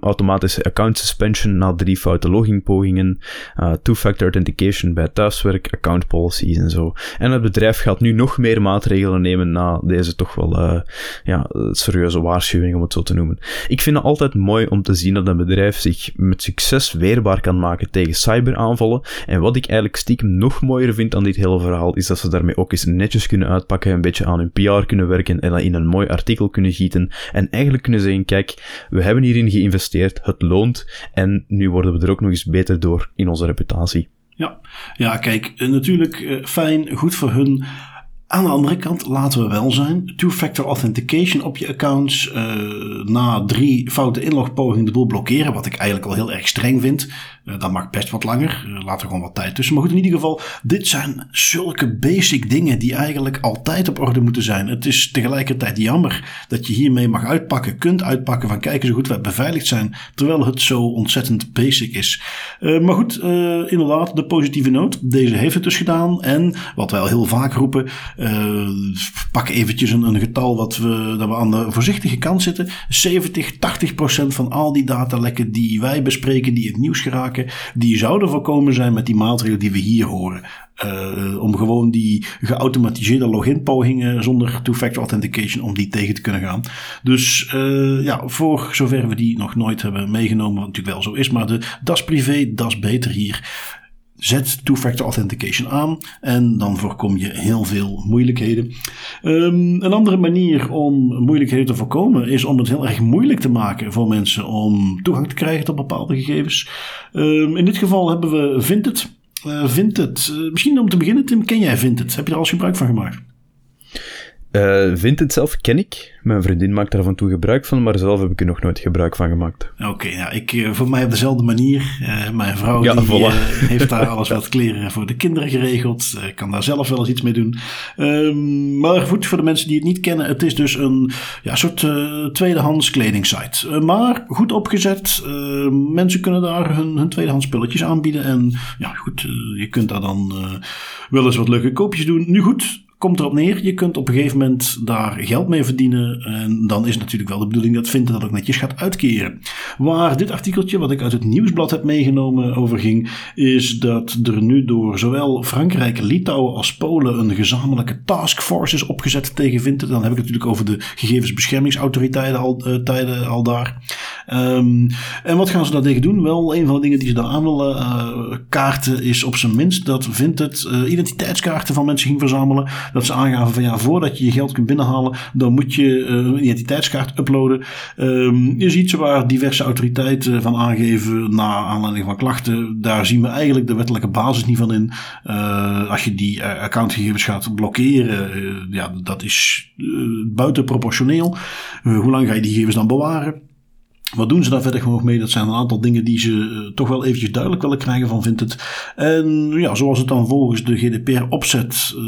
automatische account suspension na drie foute loginpogingen, uh, two-factor authentication bij thuiswerk, account policies en zo. En het bedrijf gaat nu nog meer maatregelen nemen na deze toch wel uh, ja, serieuze waarschuwing, om het zo te noemen. Ik vind het altijd mooi om te zien dat een bedrijf zich met succes weerbaar kan maken tegen cyberaanvallen. En wat ik eigenlijk stiekem nog mooier vind dit hele verhaal is dat ze daarmee ook eens netjes kunnen uitpakken, een beetje aan hun PR kunnen werken en dat in een mooi artikel kunnen gieten. En eigenlijk kunnen zeggen, kijk, we hebben hierin geïnvesteerd, het loont en nu worden we er ook nog eens beter door in onze reputatie. Ja, ja kijk, eh, natuurlijk eh, fijn, goed voor hun. Aan de andere kant, laten we wel zijn, two-factor authentication op je accounts uh, na drie foute inlogpogingen de boel blokkeren, wat ik eigenlijk al heel erg streng vind. Uh, dat mag best wat langer, uh, laten we gewoon wat tijd tussen. Maar goed, in ieder geval, dit zijn zulke basic dingen die eigenlijk altijd op orde moeten zijn. Het is tegelijkertijd jammer dat je hiermee mag uitpakken, kunt uitpakken van kijken zo goed wij beveiligd zijn, terwijl het zo ontzettend basic is. maar goed, inderdaad, de positieve noot. Deze heeft het dus gedaan en wat wij al heel vaak roepen, uh, pak eventjes een, een, getal wat we, dat we aan de voorzichtige kant zitten. 70, 80 procent van al die datalekken die wij bespreken, die het nieuws geraken, die zouden voorkomen zijn met die maatregelen die we hier horen. Uh, om gewoon die geautomatiseerde login-pogingen zonder two-factor authentication, om die tegen te kunnen gaan. Dus uh, ja, voor zover we die nog nooit hebben meegenomen, wat natuurlijk wel zo is, maar de das privé, das beter hier. Zet two-factor authentication aan en dan voorkom je heel veel moeilijkheden. Um, een andere manier om moeilijkheden te voorkomen is om het heel erg moeilijk te maken voor mensen om toegang te krijgen tot bepaalde gegevens. Um, in dit geval hebben we Vinted. Vinted, uh, misschien om te beginnen, Tim, ken jij Vinted? Heb je er al eens gebruik van gemaakt? Uh, Vinted zelf ken ik. Mijn vriendin maakt er af en toe gebruik van, maar zelf heb ik er nog nooit gebruik van gemaakt. Oké, okay, nou, ik, uh, voor mij op dezelfde manier. Uh, mijn vrouw ja, die, voilà. heeft daar alles wat kleren voor de kinderen geregeld. Ik kan daar zelf wel eens iets mee doen. Ehm, maar goed, voor de mensen die het niet kennen, het is dus een ja, soort tweedehands kledingsite. maar goed opgezet. Ehm, mensen kunnen daar hun, hun tweedehands spulletjes aanbieden. En ja, goed, je kunt daar dan wel eens wat leuke koopjes doen. Nu goed, komt erop neer, je kunt op een gegeven moment daar geld mee verdienen. En dan is natuurlijk wel de bedoeling dat Vinted dat ook netjes gaat uitkeren. Waar dit artikeltje, wat ik uit het nieuwsblad heb meegenomen, over ging, is dat er nu door zowel Frankrijk, Litouwen als Polen een gezamenlijke taskforce is opgezet tegen Vinted. Dan heb ik het natuurlijk over de gegevensbeschermingsautoriteiten al, uh, tijden al daar. Um, en wat gaan ze daar tegen doen? Wel, een van de dingen die ze daar aan willen uh, kaarten is op zijn minst dat Vinted uh, identiteitskaarten van mensen ging verzamelen dat ze aangaven van ja, voordat je je geld kunt binnenhalen, dan moet je een identiteitskaart uploaden. Um, is iets waar diverse autoriteiten van aangeven na aanleiding van klachten. Daar zien we eigenlijk de wettelijke basis niet van in. Uh, als je die accountgegevens gaat blokkeren, uh, ja, dat is buitenproportioneel. hoe lang ga je die gegevens dan bewaren? Wat doen ze daar verder gewoon mee? Dat zijn een aantal dingen die ze uh, toch wel eventjes duidelijk willen krijgen van vindt het. En ja, zoals het dan volgens de GDPR opzet, uh,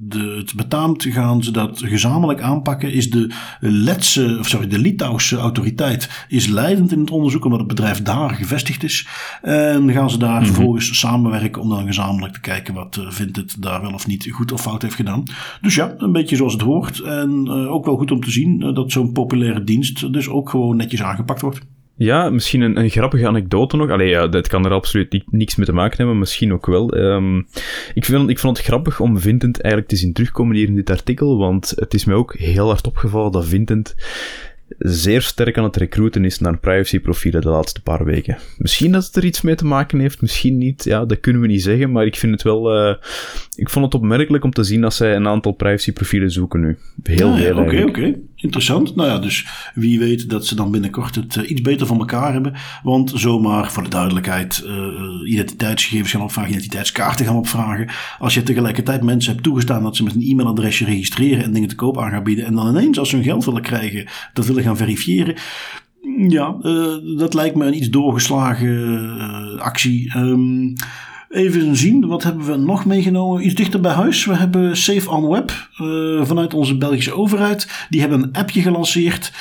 de, het betaamt, gaan ze dat gezamenlijk aanpakken. Is de Letse, of sorry, de Litouwse autoriteit is leidend in het onderzoek omdat het bedrijf daar gevestigd is. En gaan ze daar mm -hmm. vervolgens samenwerken om dan gezamenlijk te kijken wat uh, vindt het daar wel of niet goed of fout heeft gedaan. Dus ja, een beetje zoals het hoort. En ook wel goed om te zien dat zo'n populaire dienst dus ook gewoon netjes aangepakt wordt ja, misschien een, een, grappige anekdote nog. Allee, ja, dat kan er absoluut niks mee te maken hebben, misschien ook wel. Um, ik, vind, ik vond het grappig om Vintend eigenlijk te zien terugkomen hier in dit artikel, want het is mij ook heel hard opgevallen dat Vintend zeer sterk aan het recruiten is naar privacyprofielen de laatste paar weken. Misschien dat het er iets mee te maken heeft, misschien niet. Ja, dat kunnen we niet zeggen, maar ik vind het wel... Uh, ik vond het opmerkelijk om te zien dat zij een aantal privacyprofielen zoeken nu. Heel, ja, Oké, oké. Okay. Interessant. Nou ja, dus wie weet dat ze dan binnenkort het uh, iets beter van elkaar hebben. Want zomaar voor de duidelijkheid uh, identiteitsgegevens gaan opvragen, identiteitskaarten gaan opvragen. Als je tegelijkertijd mensen hebt toegestaan dat ze met een e-mailadresje registreren en dingen te koop aan gaan bieden. En dan ineens als ze hun geld willen krijgen, dat willen gaan verifiëren. Ja, uh, dat lijkt me een iets doorgeslagen uh, actie. Um, even zien, wat hebben we nog meegenomen? Iets dichter bij huis. We hebben Safe on Web uh, vanuit onze Belgische overheid. Die hebben een appje gelanceerd.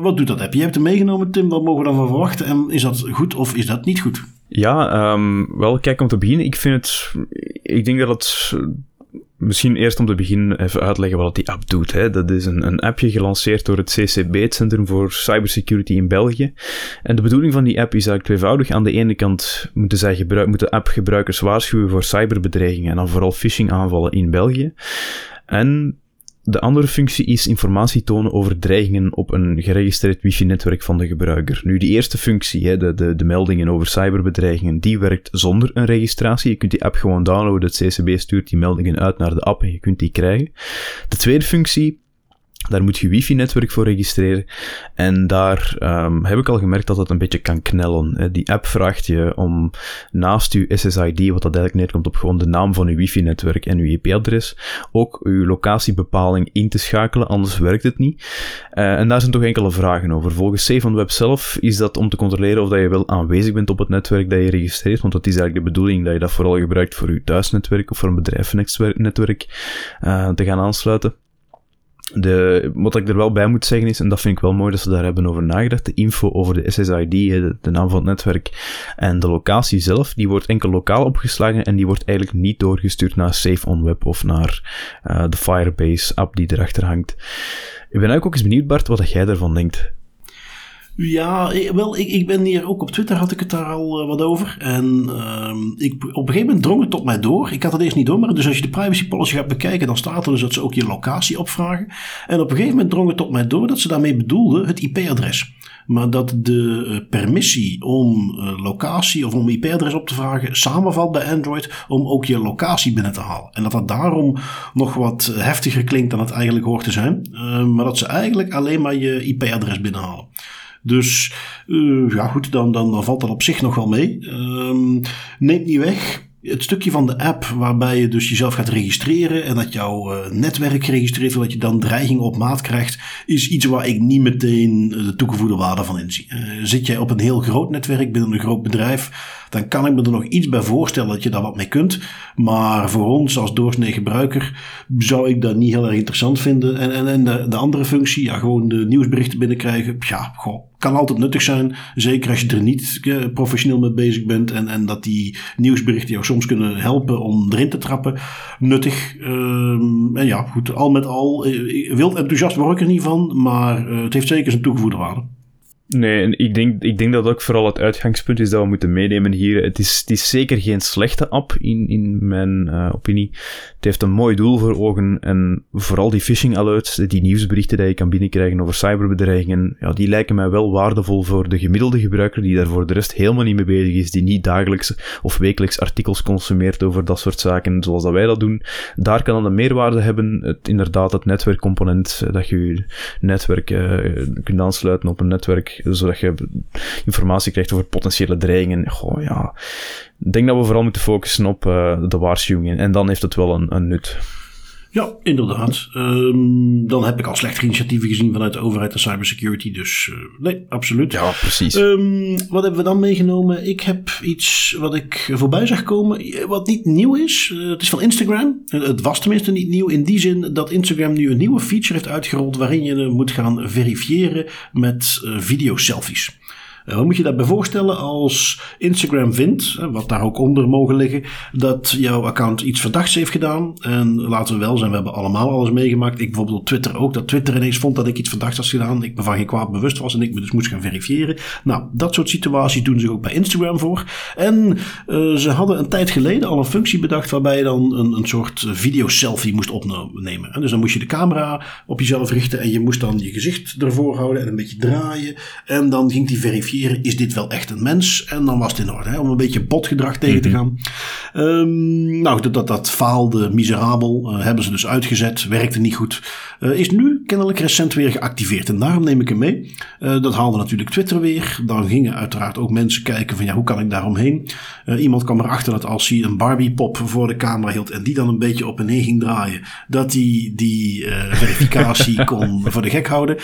wat doet dat appje? Je hebt hem meegenomen, Tim. Wat mogen we dan van verwachten? En is dat goed of is dat niet goed? Ja, um, wel, kijk, om te beginnen, ik vind het... Ik denk dat het Misschien eerst om te beginnen even uitleggen wat die app doet. Hè. Dat is een, een appje gelanceerd door het CCB, het Centrum voor Cybersecurity in België. En de bedoeling van die app is eigenlijk tweevoudig. Aan de ene kant moeten, zij gebruik, moeten app-gebruikers waarschuwen voor cyberbedreigingen en dan vooral phishing aanvallen in België. En de andere functie is informatie tonen over dreigingen op een geregistreerd wifi-netwerk van de gebruiker. Nu, die eerste functie, hè, de, de, de meldingen over cyberbedreigingen, die werkt zonder een registratie. Je kunt die app gewoon downloaden, het CCB stuurt die meldingen uit naar de app en je kunt die krijgen. De tweede functie daar moet je wifi-netwerk voor registreren. En daar um, heb ik al gemerkt dat het een beetje kan knellen. Die app vraagt je om naast je SSID, wat dat eigenlijk neerkomt op gewoon de naam van je wifi-netwerk en je IP-adres, ook je locatiebepaling in te schakelen, anders werkt het niet. Uh, en daar zijn toch enkele vragen over. Volgens Safe Web zelf is dat om te controleren of dat je wel aanwezig bent op het netwerk dat je registreert, want dat is eigenlijk de bedoeling dat je dat vooral gebruikt voor je thuisnetwerk of voor een bedrijfsnetwerk uh, te gaan aansluiten. De, wat ik er wel bij moet zeggen is, en dat vind ik wel mooi dat ze daar hebben over nagedacht, de info over de SSID, de, naam van het netwerk en de locatie zelf, die wordt enkel lokaal opgeslagen en die wordt eigenlijk niet doorgestuurd naar Safe on Web of naar uh, de Firebase app die erachter hangt. Ik ben eigenlijk ook eens benieuwd, Bart, wat jij ervan denkt. Ja, wel, ik, ik ben hier ook op Twitter had ik het daar al uh, wat over. En uh, ik, op een gegeven moment drong het tot mij door. Ik had het eerst niet door, maar dus als je de privacy policy gaat bekijken, dan staat er dus dat ze ook je locatie opvragen. En op een gegeven moment drong het tot mij door dat ze daarmee bedoelden het IP-adres. Maar dat de uh, permissie om uh, locatie of om IP-adres op te vragen samenvalt bij Android om ook je locatie binnen te halen. En dat dat daarom nog wat heftiger klinkt dan het eigenlijk hoort te zijn. maar dat ze eigenlijk alleen maar je IP-adres binnenhalen. Dus uh, ja, goed, dan, dan, valt dat op zich nog wel mee. Um, neemt niet weg het stukje van de app waarbij je dus jezelf gaat registreren en dat jouw uh, netwerk geregistreerd wordt, dat je dan dreiging op maat krijgt, is iets waar ik niet meteen de toegevoegde waarde van inzie. Zit jij op een heel groot netwerk binnen een groot bedrijf, dan kan ik me er nog iets bij voorstellen dat je daar wat mee kunt. Maar voor ons als doorsnee gebruiker zou ik dat niet heel erg interessant vinden. En, en, en de, de andere functie, ja, gewoon de nieuwsberichten binnenkrijgen, ja, goh, kan altijd nuttig zijn. Zeker als je er niet eh, professioneel mee bezig bent. En, en dat die nieuwsberichten jou soms kunnen helpen om erin te trappen. Nuttig. Um, en ja, goed, al met al. Eh, wild enthousiast word ik er niet van. Maar uh, het heeft zeker zijn toegevoegde waarde. Nee, ik denk, ik denk dat ook vooral het uitgangspunt is dat we moeten meenemen hier. Het is, het is zeker geen slechte app, in, in mijn uh, opinie. Het heeft een mooi doel voor ogen. En vooral die phishing alerts, die nieuwsberichten die je kan binnenkrijgen over cyberbedreigingen, ja, die lijken mij wel waardevol voor de gemiddelde gebruiker die daar voor de rest helemaal niet mee bezig is, die niet dagelijks of wekelijks artikels consumeert over dat soort zaken, zoals dat wij dat doen. Daar kan dan een meerwaarde hebben. Het, inderdaad, het netwerkcomponent, eh, dat je je netwerk uh, kunt aansluiten op een netwerk zodat je informatie krijgt over potentiële dreigingen. Goh, ja. Ik denk dat we vooral moeten focussen op uh, de waarschuwingen. En dan heeft het wel een, een nut. Ja, inderdaad. Um, dan heb ik al slechte initiatieven gezien vanuit de overheid en cybersecurity. Dus uh, nee, absoluut. Ja, precies. Um, wat hebben we dan meegenomen? Ik heb iets wat ik voorbij zag komen, wat niet nieuw is. Uh, het is van Instagram. Het was tenminste niet nieuw in die zin dat Instagram nu een nieuwe feature heeft uitgerold waarin je moet gaan verifiëren met video selfies. Uh, hoe moet je dat bij voorstellen als Instagram vindt, wat daar ook onder mogen liggen, dat jouw account iets verdachts heeft gedaan. En laten we wel zijn, we hebben allemaal alles meegemaakt. Ik bijvoorbeeld op Twitter ook, dat Twitter ineens vond dat ik iets verdachts had gedaan. Ik me van geen kwaad bewust was en ik me dus moest gaan verifiëren. Nou, dat soort situaties doen zich ook bij Instagram voor. En uh, ze hadden een tijd geleden al een functie bedacht waarbij je dan een, een soort video-selfie moest opnemen. En dus dan moest je de camera op jezelf richten en je moest dan je gezicht ervoor houden en een beetje draaien. En dan ging die verifiëren is dit wel echt een mens? En dan was het in orde, hè, om een beetje botgedrag tegen te mhm. gaan. Um, nou, dat, dat, dat faalde miserabel. Uh, hebben ze dus uitgezet, werkte niet goed. Uh, is nu kennelijk recent weer geactiveerd. En daarom neem ik hem mee. Uh, dat haalde natuurlijk Twitter weer. Dan gingen uiteraard ook mensen kijken van ja, hoe kan ik daaromheen? iemand kwam erachter dat als hij een Barbie-pop voor de camera hield en die dan een beetje op en neer ging draaien, dat hij die verificatie kon voor de gek houden.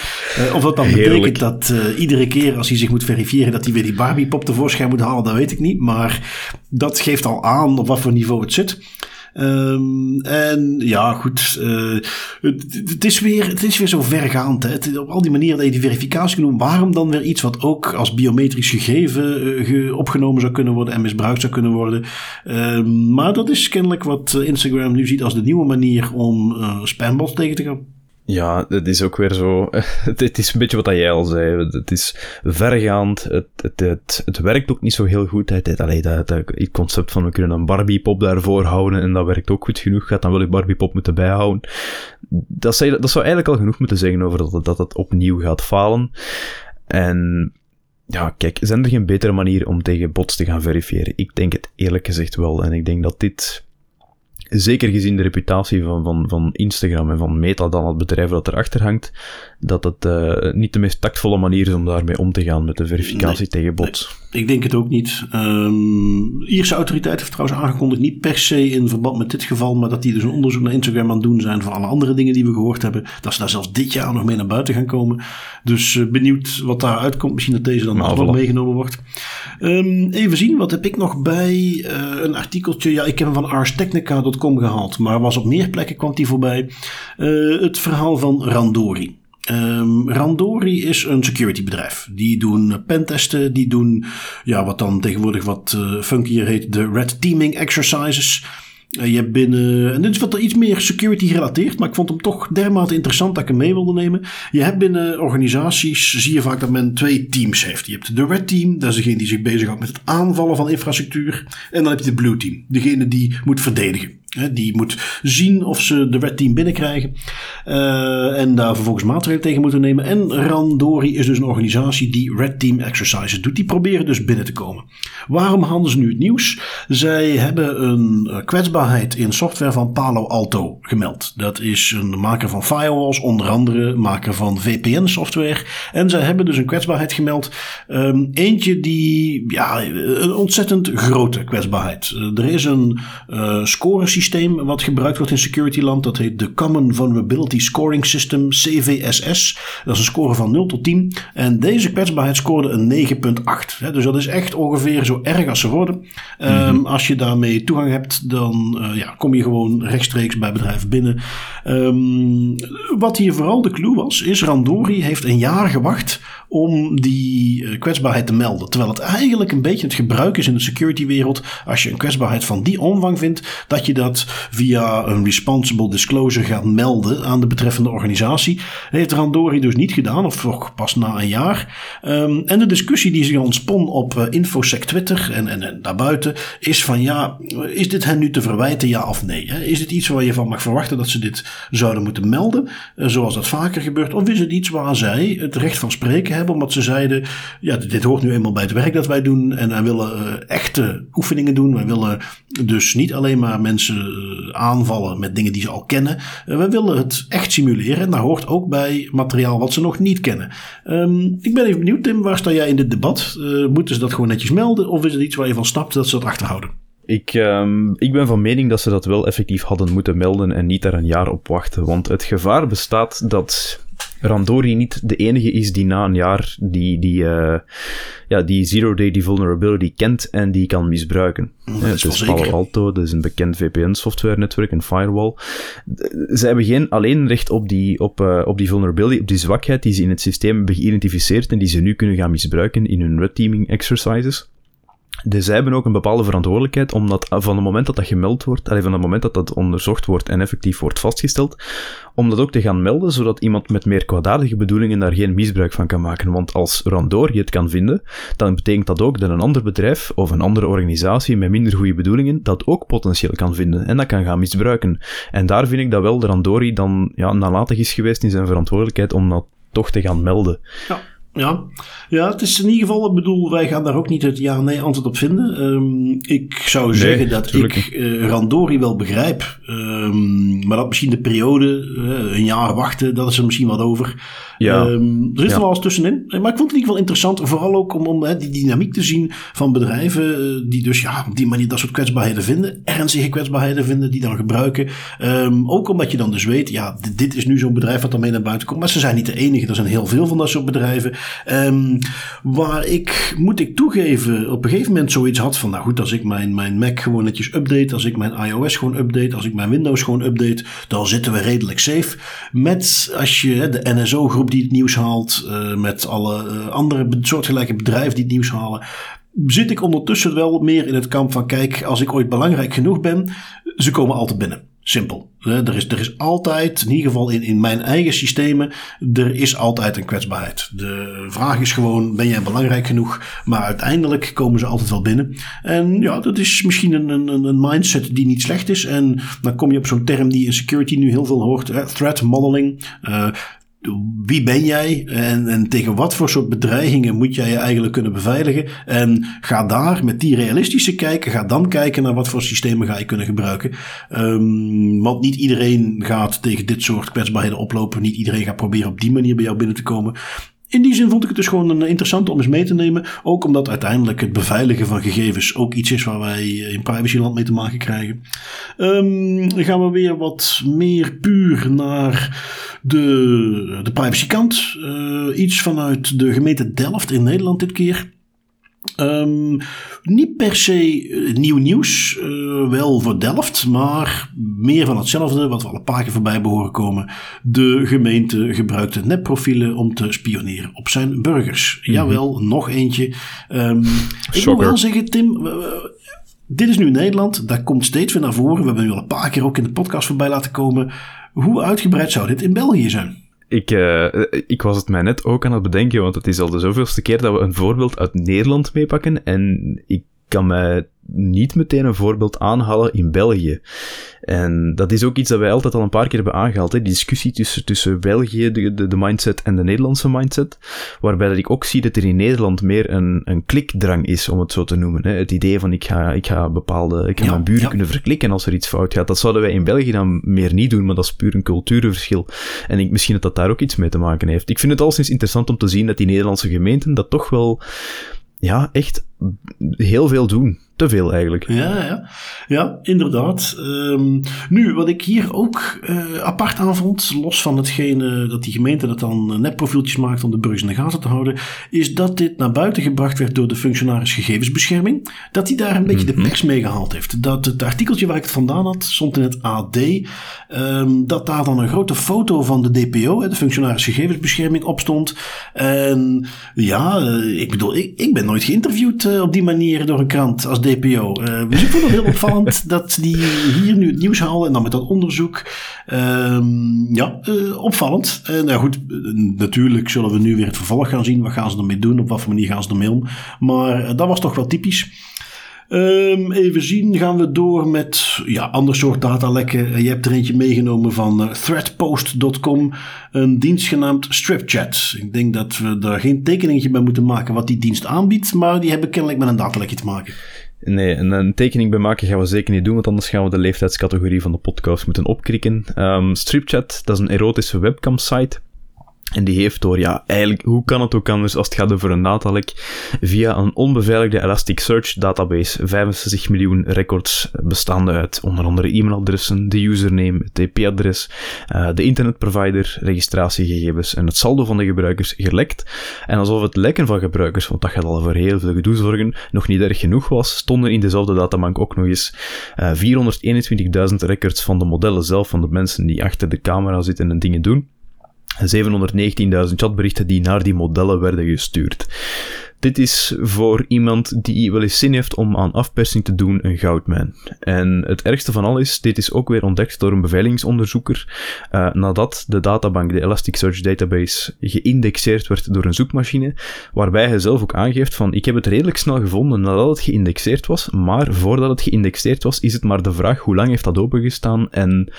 of dat dan betekent dat iedere keer als hij zich moet verifiëren verifiëren dat hij weer die Barbie-pop tevoorschijn moet halen, dat weet ik niet. Maar dat geeft al aan op wat voor niveau het zit. Ehm, en ja, goed. Uh, het, is weer, het is weer zo vergaand. Hè? Op al die manieren dat je die verificatie kunt doen. Waarom dan weer iets wat ook als biometrisch gegeven opgenomen zou kunnen worden en misbruikt zou kunnen worden? Ehm, maar dat is kennelijk wat Instagram nu ziet als de nieuwe manier om spambots tegen te gaan. Ja, het is ook weer zo. Het is een beetje wat jij al zei. Het is vergaand. Het, het, het, het werkt ook niet zo heel goed. Het, allee, dat, dat, het concept van we kunnen een Barbie-pop daarvoor houden en dat werkt ook goed genoeg. Gaat dan wel je Barbie-pop moeten bijhouden. Dat, zou, dat zou eigenlijk al genoeg moeten zeggen over dat, dat het opnieuw gaat falen. En ja, kijk, zijn er geen betere manieren om tegen bots te gaan verifiëren? Ik denk het eerlijk gezegd wel. En ik denk dat dit zeker gezien de reputatie van, van, van Instagram en van Meta, dan het bedrijf dat erachter hangt, dat het uh, niet de meest tactvolle manier is om daarmee om te gaan met de verificatie tegen bots. Ik denk het ook niet. Um, Ierse autoriteiten heeft trouwens aangekondigd, niet per se in verband met dit geval, maar dat die dus een onderzoek naar Instagram aan het doen zijn voor alle andere dingen die we gehoord hebben. Dat ze daar zelfs dit jaar nog mee naar buiten gaan komen. Dus uh, benieuwd wat daar uitkomt. Misschien dat deze dan nou, wel meegenomen wordt. Um, even zien, wat heb ik nog bij? Uh, een artikeltje. Ja, ik heb hem van arstechnica.com gehaald, maar was op meer plekken kwam die voorbij. het verhaal van Randori. Um, Randori is een security bedrijf. Die doen pentesten, die doen ja, wat dan tegenwoordig wat uh, funkier heet de red teaming exercises. Uh, je hebt binnen, en dit is wat iets meer security gerelateerd, maar ik vond hem toch dermate interessant dat ik hem mee wilde nemen. Je hebt binnen organisaties, zie je vaak dat men twee teams heeft. Je hebt de red team, dat is degene die zich bezighoudt met het aanvallen van infrastructuur. En dan heb je de blue team, degene die moet verdedigen. Die moet zien of ze de red team binnenkrijgen. Uh, en daar vervolgens maatregelen tegen moeten nemen. En Randori is dus een organisatie die red team exercises doet. Die proberen dus binnen te komen. Waarom handen ze nu het nieuws? Zij hebben een eh, kwetsbaarheid in software van Palo Alto gemeld. Dat is een maker van firewalls, onder andere maker van VPN software. En zij hebben dus een kwetsbaarheid gemeld. Um, eentje die, ja, een ontzettend grote kwetsbaarheid. Uh, er is een uh, scoresysteem systeem wat gebruikt wordt in security land. Dat heet de Common Vulnerability Scoring System, CVSS. Dat is een score van 0 tot 10. En deze kwetsbaarheid scoorde een 9,8. Dus dat is echt ongeveer zo erg als ze worden. Mm als je daarmee toegang hebt, dan uh, ja, kom je gewoon rechtstreeks bij bedrijven binnen. Um, wat hier vooral de clue was, is Randori heeft een jaar gewacht om die eh, kwetsbaarheid te melden. Terwijl het eigenlijk een beetje het gebruik is in de security wereld. Als je een kwetsbaarheid van die omvang vindt, dat je dat via een responsible disclosure gaat melden aan de betreffende organisatie. Heeft Randori dus niet gedaan, of toch pas na een jaar. Um, en de discussie die zich ontspon op uh, Infosec Twitter en, en, en, daarbuiten is van ja, is dit hen nu te verwijten, ja of nee? Hè? Is het iets waar je van mag verwachten dat ze dit zouden moeten melden, uh, zoals dat vaker gebeurt? Of is het iets waar zij het recht van spreken hebben? Omdat ze zeiden, ja, dit hoort nu eenmaal bij het werk dat wij doen. En wij willen uh, echte oefeningen doen. Wij willen dus niet alleen maar mensen uh, aanvallen met dingen die ze al kennen. Uh, wij willen het echt simuleren. En daar hoort ook bij materiaal wat ze nog niet kennen. Um, ik ben even benieuwd, Tim, waar sta jij in dit debat? moeten ze dat gewoon netjes melden? Of is het iets waar je van snapt dat ze dat achterhouden? Ik, um, ik ben van mening dat ze dat wel effectief hadden moeten melden en niet daar een jaar op wachten. Want het gevaar bestaat dat Randori niet de enige is die na een jaar die, die, uh, ja, die zero-day die vulnerability kent en die kan misbruiken. Dat is, is Palo Alto, dat is een bekend VPN-software-netwerk, een firewall. Ze hebben geen alleen recht op die, op, uh, op die vulnerability, op die zwakheid die ze in het systeem hebben geïdentificeerd en die ze nu kunnen gaan misbruiken in hun red teaming exercises. Dus zij hebben ook een bepaalde verantwoordelijkheid, omdat van het moment dat dat gemeld wordt, alleen van het moment dat dat onderzocht wordt en effectief wordt vastgesteld, om dat ook te gaan melden, zodat iemand met meer kwaadaardige bedoelingen daar geen misbruik van kan maken. Want als Randor je het kan vinden, dan betekent dat ook dat een ander bedrijf of een andere organisatie met minder goede bedoelingen dat ook potentieel kan vinden en dat kan gaan misbruiken. En daar vind ik dat wel de Randori dan ja, nalatig is geweest in zijn verantwoordelijkheid om dat toch te gaan melden. Ja. Ja. ja, het is in ieder geval, ik bedoel, wij gaan daar ook niet het ja-nee antwoord op vinden. Um, ik zou zeggen dat ik uh, Randori wel begrijp, um, maar dat misschien de periode, uh, een jaar wachten, dat is er misschien wat over. Ja. Um, er zit ja. wel eens tussenin. Maar ik vond het in ieder geval interessant, vooral ook om, om die dynamiek te zien van bedrijven eh, die dus ja, op die manier dat soort kwetsbaarheden vinden, ernstige kwetsbaarheden vinden, die dan gebruiken. Um, ook omdat je dan dus weet, ja, dit, dit is nu zo'n bedrijf wat daarmee naar buiten komt. Maar ze zijn niet de enige, er zijn heel veel van dat soort bedrijven. Um, waar ik, moet ik toegeven, op een gegeven moment zoiets had van, nou goed, als ik mijn, mijn Mac gewoon netjes update, als ik mijn iOS gewoon update, als ik mijn Windows gewoon update, dan zitten we redelijk safe. Met, als je de NSO-groep die het nieuws haalt, uh, met alle uh, andere soortgelijke bedrijven die het nieuws halen, zit ik ondertussen wel meer in het kamp van, kijk, als ik ooit belangrijk genoeg ben, ze komen altijd binnen. Simpel. Er is, er is altijd, in ieder geval in, in mijn eigen systemen, er is altijd een kwetsbaarheid. De vraag is gewoon, ben jij belangrijk genoeg? Maar uiteindelijk komen ze altijd wel binnen. En ja, dat is misschien een, een, een mindset die niet slecht is. En dan kom je op zo'n term die in security nu heel veel hoort. Threat modeling. Uh, wie ben jij en, en, tegen wat voor soort bedreigingen moet jij je eigenlijk kunnen beveiligen? En ga daar met die realistische kijken, ga dan kijken naar wat voor systemen ga je kunnen gebruiken. Um, want niet iedereen gaat tegen dit soort kwetsbaarheden oplopen. Niet iedereen gaat proberen op die manier bij jou binnen te komen. In die zin vond ik het dus gewoon een interessant om eens mee te nemen. Ook omdat uiteindelijk het beveiligen van gegevens ook iets is waar wij in privacyland mee te maken krijgen. Um, dan gaan we weer wat meer puur naar de, de privacykant. Uh, iets vanuit de gemeente Delft in Nederland dit keer. Um, niet per se eh, nieuw nieuws, uh, wel voor Delft, maar meer van hetzelfde, wat we al een paar keer voorbij behoren komen. De gemeente gebruikte netprofielen om te spioneren op zijn burgers. Mm -hmm. Jawel, nog eentje. Um, ik moet wel zeggen, Tim, dit is nu Nederland, dat komt steeds weer naar voren. We hebben nu al een paar keer ook in de podcast voorbij laten komen. Hoe uitgebreid zou dit in België zijn? Ik, uh, ik was het mij net ook aan het bedenken, want het is al de zoveelste keer dat we een voorbeeld uit Nederland meepakken. En ik kan mij niet meteen een voorbeeld aanhalen in België. En dat is ook iets dat wij altijd al een paar keer hebben aangehaald. Hè? Die discussie tussen, tussen België, de, de, de mindset en de Nederlandse mindset. Waarbij dat ik ook zie dat er in Nederland meer een, een klikdrang is, om het zo te noemen. Hè? Het idee van ik ga, ik ga bepaalde, ik ga ja, mijn buren ja. kunnen verklikken als er iets fout gaat. Dat zouden wij in België dan meer niet doen, maar dat is puur een culturenverschil. En ik, misschien dat dat daar ook iets mee te maken heeft. Ik vind het al sinds interessant om te zien dat die Nederlandse gemeenten dat toch wel ja, echt heel veel doen. Te veel eigenlijk. Ja, ja. ja inderdaad. Um, nu, wat ik hier ook uh, apart aan vond, los van hetgene dat die gemeente dat dan netprofieltjes maakt om de burgers in de gaten te houden, is dat dit naar buiten gebracht werd door de functionaris gegevensbescherming. Dat hij daar een beetje mm -hmm. de pers mee gehaald heeft. Dat het artikeltje waar ik het vandaan had, stond in het AD, um, dat daar dan een grote foto van de DPO, de functionaris gegevensbescherming, op stond. En ja, ik bedoel, ik, ik ben nooit geïnterviewd uh, op die manier door een krant als DPO. Uh, dus ik vond het heel opvallend dat die hier nu het nieuws halen en dan met dat onderzoek. Um, ja, uh, opvallend. Uh, nou goed, natuurlijk zullen we nu weer het vervolg gaan zien. Wat gaan ze ermee doen? Op wat voor manier gaan ze ermee om? Maar dat was toch wel typisch. Um, even zien, gaan we door met ja, ander soort datalekken. Je hebt er eentje meegenomen van uh, threadpost.com, een dienst genaamd StripChat. Ik denk dat we daar geen tekeningetje bij moeten maken wat die dienst aanbiedt, maar die hebben kennelijk met een datalekje te maken. Nee, en een tekening bij maken gaan we zeker niet doen, want anders gaan we de leeftijdscategorie van de podcast moeten opkrikken. Um, StripChat, dat is een erotische webcam-site. En die heeft door, ja, eigenlijk, hoe kan het ook anders als het gaat over een datalek? Via een onbeveiligde Elasticsearch database 65 miljoen records bestaande uit onder andere e-mailadressen, de username, het IP-adres, uh, de internetprovider, registratiegegevens en het saldo van de gebruikers gelekt. En alsof het lekken van gebruikers, want dat gaat al voor heel veel gedoe zorgen, nog niet erg genoeg was, stonden in dezelfde databank ook nog eens uh, 421.000 records van de modellen zelf, van de mensen die achter de camera zitten en dingen doen. 719.000 chatberichten die naar die modellen werden gestuurd. Dit is voor iemand die wel eens zin heeft om aan afpersing te doen een goudmijn. En het ergste van al is, dit is ook weer ontdekt door een beveiligingsonderzoeker uh, nadat de databank, de Elasticsearch Database, geïndexeerd werd door een zoekmachine, waarbij hij zelf ook aangeeft van ik heb het redelijk snel gevonden nadat het geïndexeerd was, maar voordat het geïndexeerd was, is het maar de vraag hoe lang heeft dat opengestaan en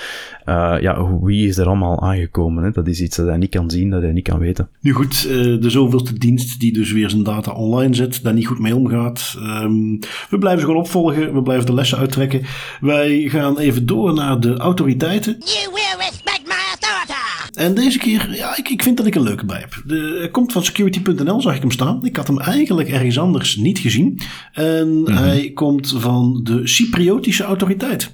uh, ja, wie is er allemaal aangekomen. Hè? Dat is iets dat hij niet kan zien, dat hij niet kan weten. Nu goed, uh, de zoveelste dienst die dus weer zijn data online zet, daar niet goed mee omgaat. Um, we blijven ze gewoon opvolgen, we blijven de lessen uittrekken. Wij gaan even door naar de autoriteiten. You will respect my authority. En deze keer, ja, ik, ik vind dat ik een leuke bij heb. De, hij komt van security.nl, zag ik hem staan. Ik had hem eigenlijk ergens anders niet gezien. En Mhm. hij komt van de Cypriotische autoriteit.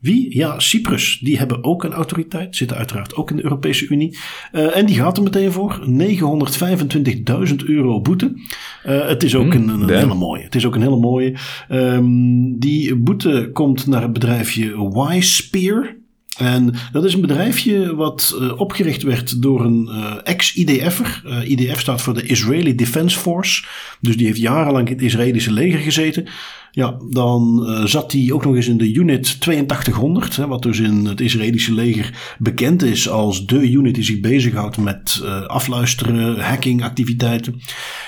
Wie? Ja, Cyprus. Die hebben ook een autoriteit. Zitten uiteraard ook in de Europese Unie. Eh, en die gaat er meteen voor. 925.000 euro boete. Eh, het is ook Hmm, een, hele mooie. Het is ook een hele mooie. Ehm, die boete komt naar het bedrijfje Y-Spear. En dat is een bedrijfje wat eh, opgericht werd door een ex-IDF'er. Eh, IDF staat voor de Israeli Defense Force. Dus die heeft jarenlang in het Israëlische leger gezeten. Ja, dan eh, zat hij ook nog eens in de unit 8200. Hè, wat dus in het Israëlische leger bekend is als de unit die zich bezighoudt met eh, afluisteren, hacking activiteiten.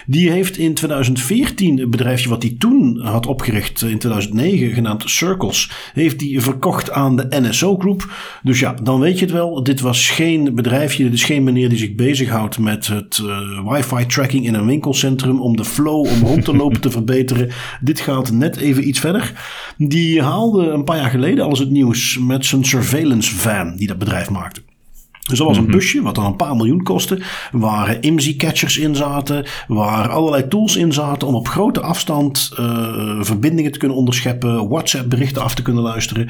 Die heeft in 2014 een bedrijfje wat hij toen had opgericht eh, in 2009, genaamd Circles, heeft hij verkocht aan de NSO Group. Dus ja, dan weet je het wel. Dit was geen bedrijfje, dit is geen meneer die zich bezighoudt met het eh, wifi tracking in een winkelcentrum om de flow om rond te lopen te verbeteren. Dit gaat net even iets verder. Die haalde een paar jaar geleden alles het nieuws met zijn surveillance van die dat bedrijf maakte. Dus dat was een busje wat dan een paar miljoen kostte. Waar IMSI-catchers in zaten. Waar allerlei tools in zaten om op grote afstand eh, verbindingen te kunnen onderscheppen. WhatsApp-berichten af te kunnen luisteren.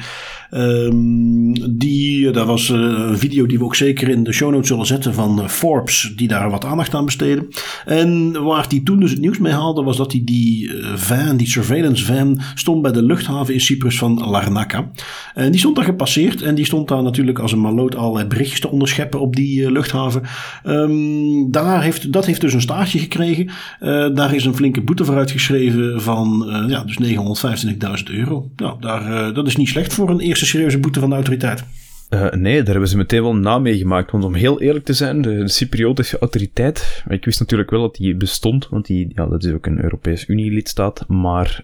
Ehm, die, dat was eh, een video die we ook zeker in de show notes zullen zetten van eh, Forbes. Die daar wat aandacht aan besteden. En waar hij toen dus het nieuws mee haalde was dat hij die eh, van, die surveillance van, stond bij de luchthaven in Cyprus van Larnaca. En die stond daar gepasseerd. En die stond daar natuurlijk als een maloot allerlei berichtjes te onderscheppen op die eh, luchthaven. Ehm, daar heeft, dat heeft dus een staartje gekregen. Eh, daar is een flinke boete voor uitgeschreven van eh, ja, dus 925.000 euro. Nou, daar, dat is niet slecht voor een eerste serieuze boete van de autoriteit. Nee, daar hebben ze meteen wel een naam mee gemaakt. Want om heel eerlijk te zijn, de, de Cypriotische autoriteit. Ik wist natuurlijk wel dat die bestond, want die, ja, dat is ook een Europees Unie-lidstaat. Maar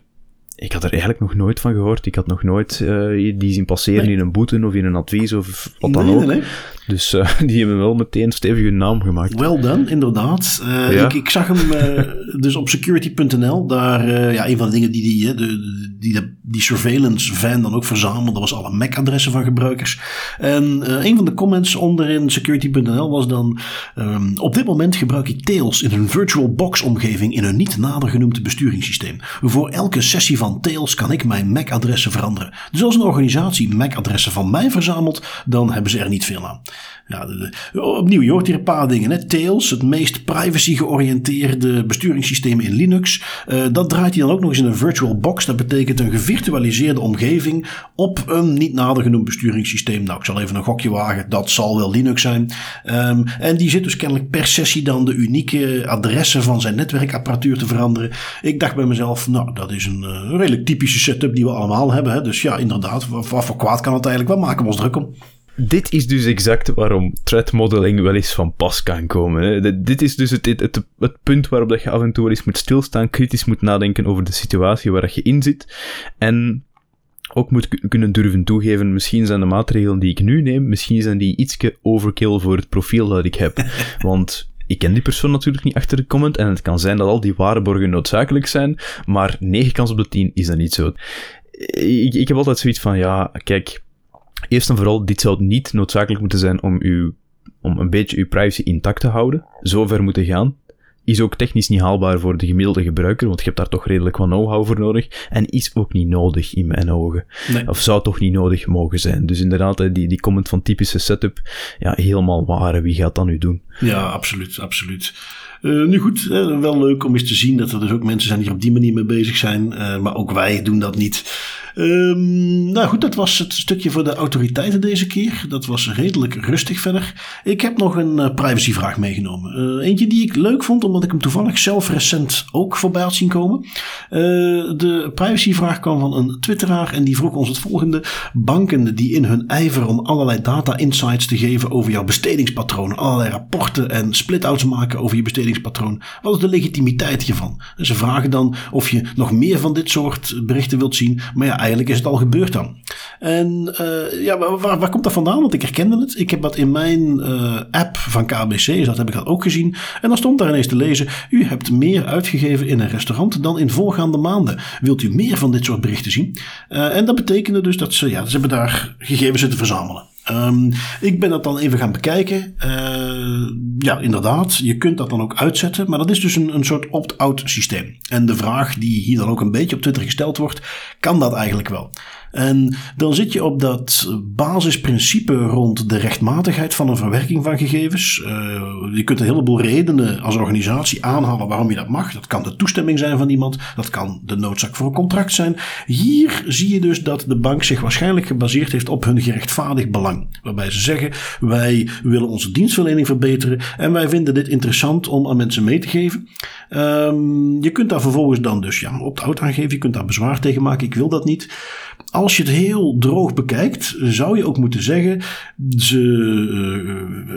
ik had er eigenlijk nog nooit van gehoord. Ik had nog nooit die zien passeren Nee. in een boete of in een advies of wat dan Nee, ook. nee. Dus eh, die hebben wel meteen stevig hun naam gemaakt. Well done, inderdaad. Eh, Ja. ik, ik zag hem eh, dus op security.nl. Daar, ja, een van de dingen die die, de, die, de- die surveillance van dan ook verzamelde, was alle MAC-adressen van gebruikers. En een van de comments onderin security.nl was dan: ehm, Op dit moment gebruik ik Tails in een virtual box omgeving in een niet nader genoemd besturingssysteem. Voor elke sessie van Tails kan ik mijn MAC-adressen veranderen. Dus als een organisatie MAC-adressen van mij verzamelt, dan hebben ze er niet veel aan. Ja, opnieuw, je hoort hier een paar dingen. Hè. Tails, het meest privacy-georiënteerde besturingssysteem in Linux. Eh, dat draait hij dan ook nog eens in een virtual box. Dat betekent een gevirtualiseerde omgeving op een niet nader genoemd besturingssysteem. Nou, ik zal even een gokje wagen. Dat zal wel Linux zijn. Ehm, en die zit dus kennelijk per sessie dan de unieke adressen van zijn netwerkapparatuur te veranderen. Ik dacht bij mezelf, nou, dat is een eh, redelijk typische setup die we allemaal hebben. Hè. Dus ja, inderdaad, wat, voor kwaad kan het eigenlijk? Wat maken we ons druk om? Dit is dus exact waarom threat modeling wel eens van pas kan komen. Hè. Dit- Dit is dus het, het, het, het punt waarop dat je af en toe wel eens moet stilstaan, kritisch moet nadenken over de situatie waar dat je in zit. En ook moet ku- kunnen durven toegeven, misschien zijn de maatregelen die ik nu neem, misschien zijn die ietske overkill voor het profiel dat ik heb. Want ik ken die persoon natuurlijk niet achter de comment en het kan zijn dat al die waarborgen noodzakelijk zijn, maar 9 kans op de 10 is dat niet zo. Ik, ik heb altijd zoiets van, ja, kijk, Eerst en vooral, dit zou niet noodzakelijk moeten zijn om, uw, om een beetje uw privacy intact te houden. Zo ver moeten gaan. Is ook technisch niet haalbaar voor de gemiddelde gebruiker, want je hebt daar toch redelijk wat know-how voor nodig. En is ook niet nodig in mijn ogen. Nee. Of zou toch niet nodig mogen zijn. Dus inderdaad, die, die comment van typische setup, ja, helemaal waar. Wie gaat dat nu doen? Ja, absoluut, absoluut. Eh, nu goed, wel leuk om eens te zien dat er dus ook mensen zijn die er op die manier mee bezig zijn. eh, maar ook wij doen dat niet. Ehm, nou goed, dat was het stukje voor de autoriteiten deze keer. Dat was redelijk rustig verder. Ik heb nog een eh, privacyvraag meegenomen. Eh, eentje die ik leuk vond, omdat ik hem toevallig zelf recent ook voorbij had zien komen. Eh, de privacyvraag kwam van een twitteraar en die vroeg ons het volgende. Banken die in hun ijver om allerlei data insights te geven over jouw bestedingspatroon, allerlei rapporten en split-outs maken over je bestedingspatroon. Wat is de legitimiteit hiervan? Ze vragen dan of je nog meer van dit soort berichten wilt zien, maar ja, eigenlijk is het al gebeurd dan. En eh, ja, waar, waar, komt dat vandaan? Want ik herkende het. Ik heb dat in mijn eh, app van KBC, dus dat heb ik dat ook gezien. En dan stond daar ineens te lezen, u hebt meer uitgegeven in een restaurant dan in voorgaande maanden. Wilt u meer van dit soort berichten zien? Eh, en dat betekende dus dat ze, ja, ze hebben daar gegevens zitten verzamelen. Um, ik ben dat dan even gaan bekijken. Uh, ja, inderdaad, je kunt dat dan ook uitzetten, maar dat is dus een, een soort opt-out systeem. En de vraag die hier dan ook een beetje op Twitter gesteld wordt, kan dat eigenlijk wel? En dan zit je op dat basisprincipe rond de rechtmatigheid van een verwerking van gegevens. Uh, je kunt een heleboel redenen als organisatie aanhalen waarom je dat mag. Dat kan de toestemming zijn van iemand, dat kan de noodzaak voor een contract zijn. Hier zie je dus dat de bank zich waarschijnlijk gebaseerd heeft op hun gerechtvaardigd belang. Waarbij ze zeggen: wij willen onze dienstverlening verbeteren en wij vinden dit interessant om aan mensen mee te geven. Um, je kunt daar vervolgens dan dus ja, opt-out aangeven, je kunt daar bezwaar tegen maken. Ik wil dat niet als je het heel droog bekijkt, zou je ook moeten zeggen: ze,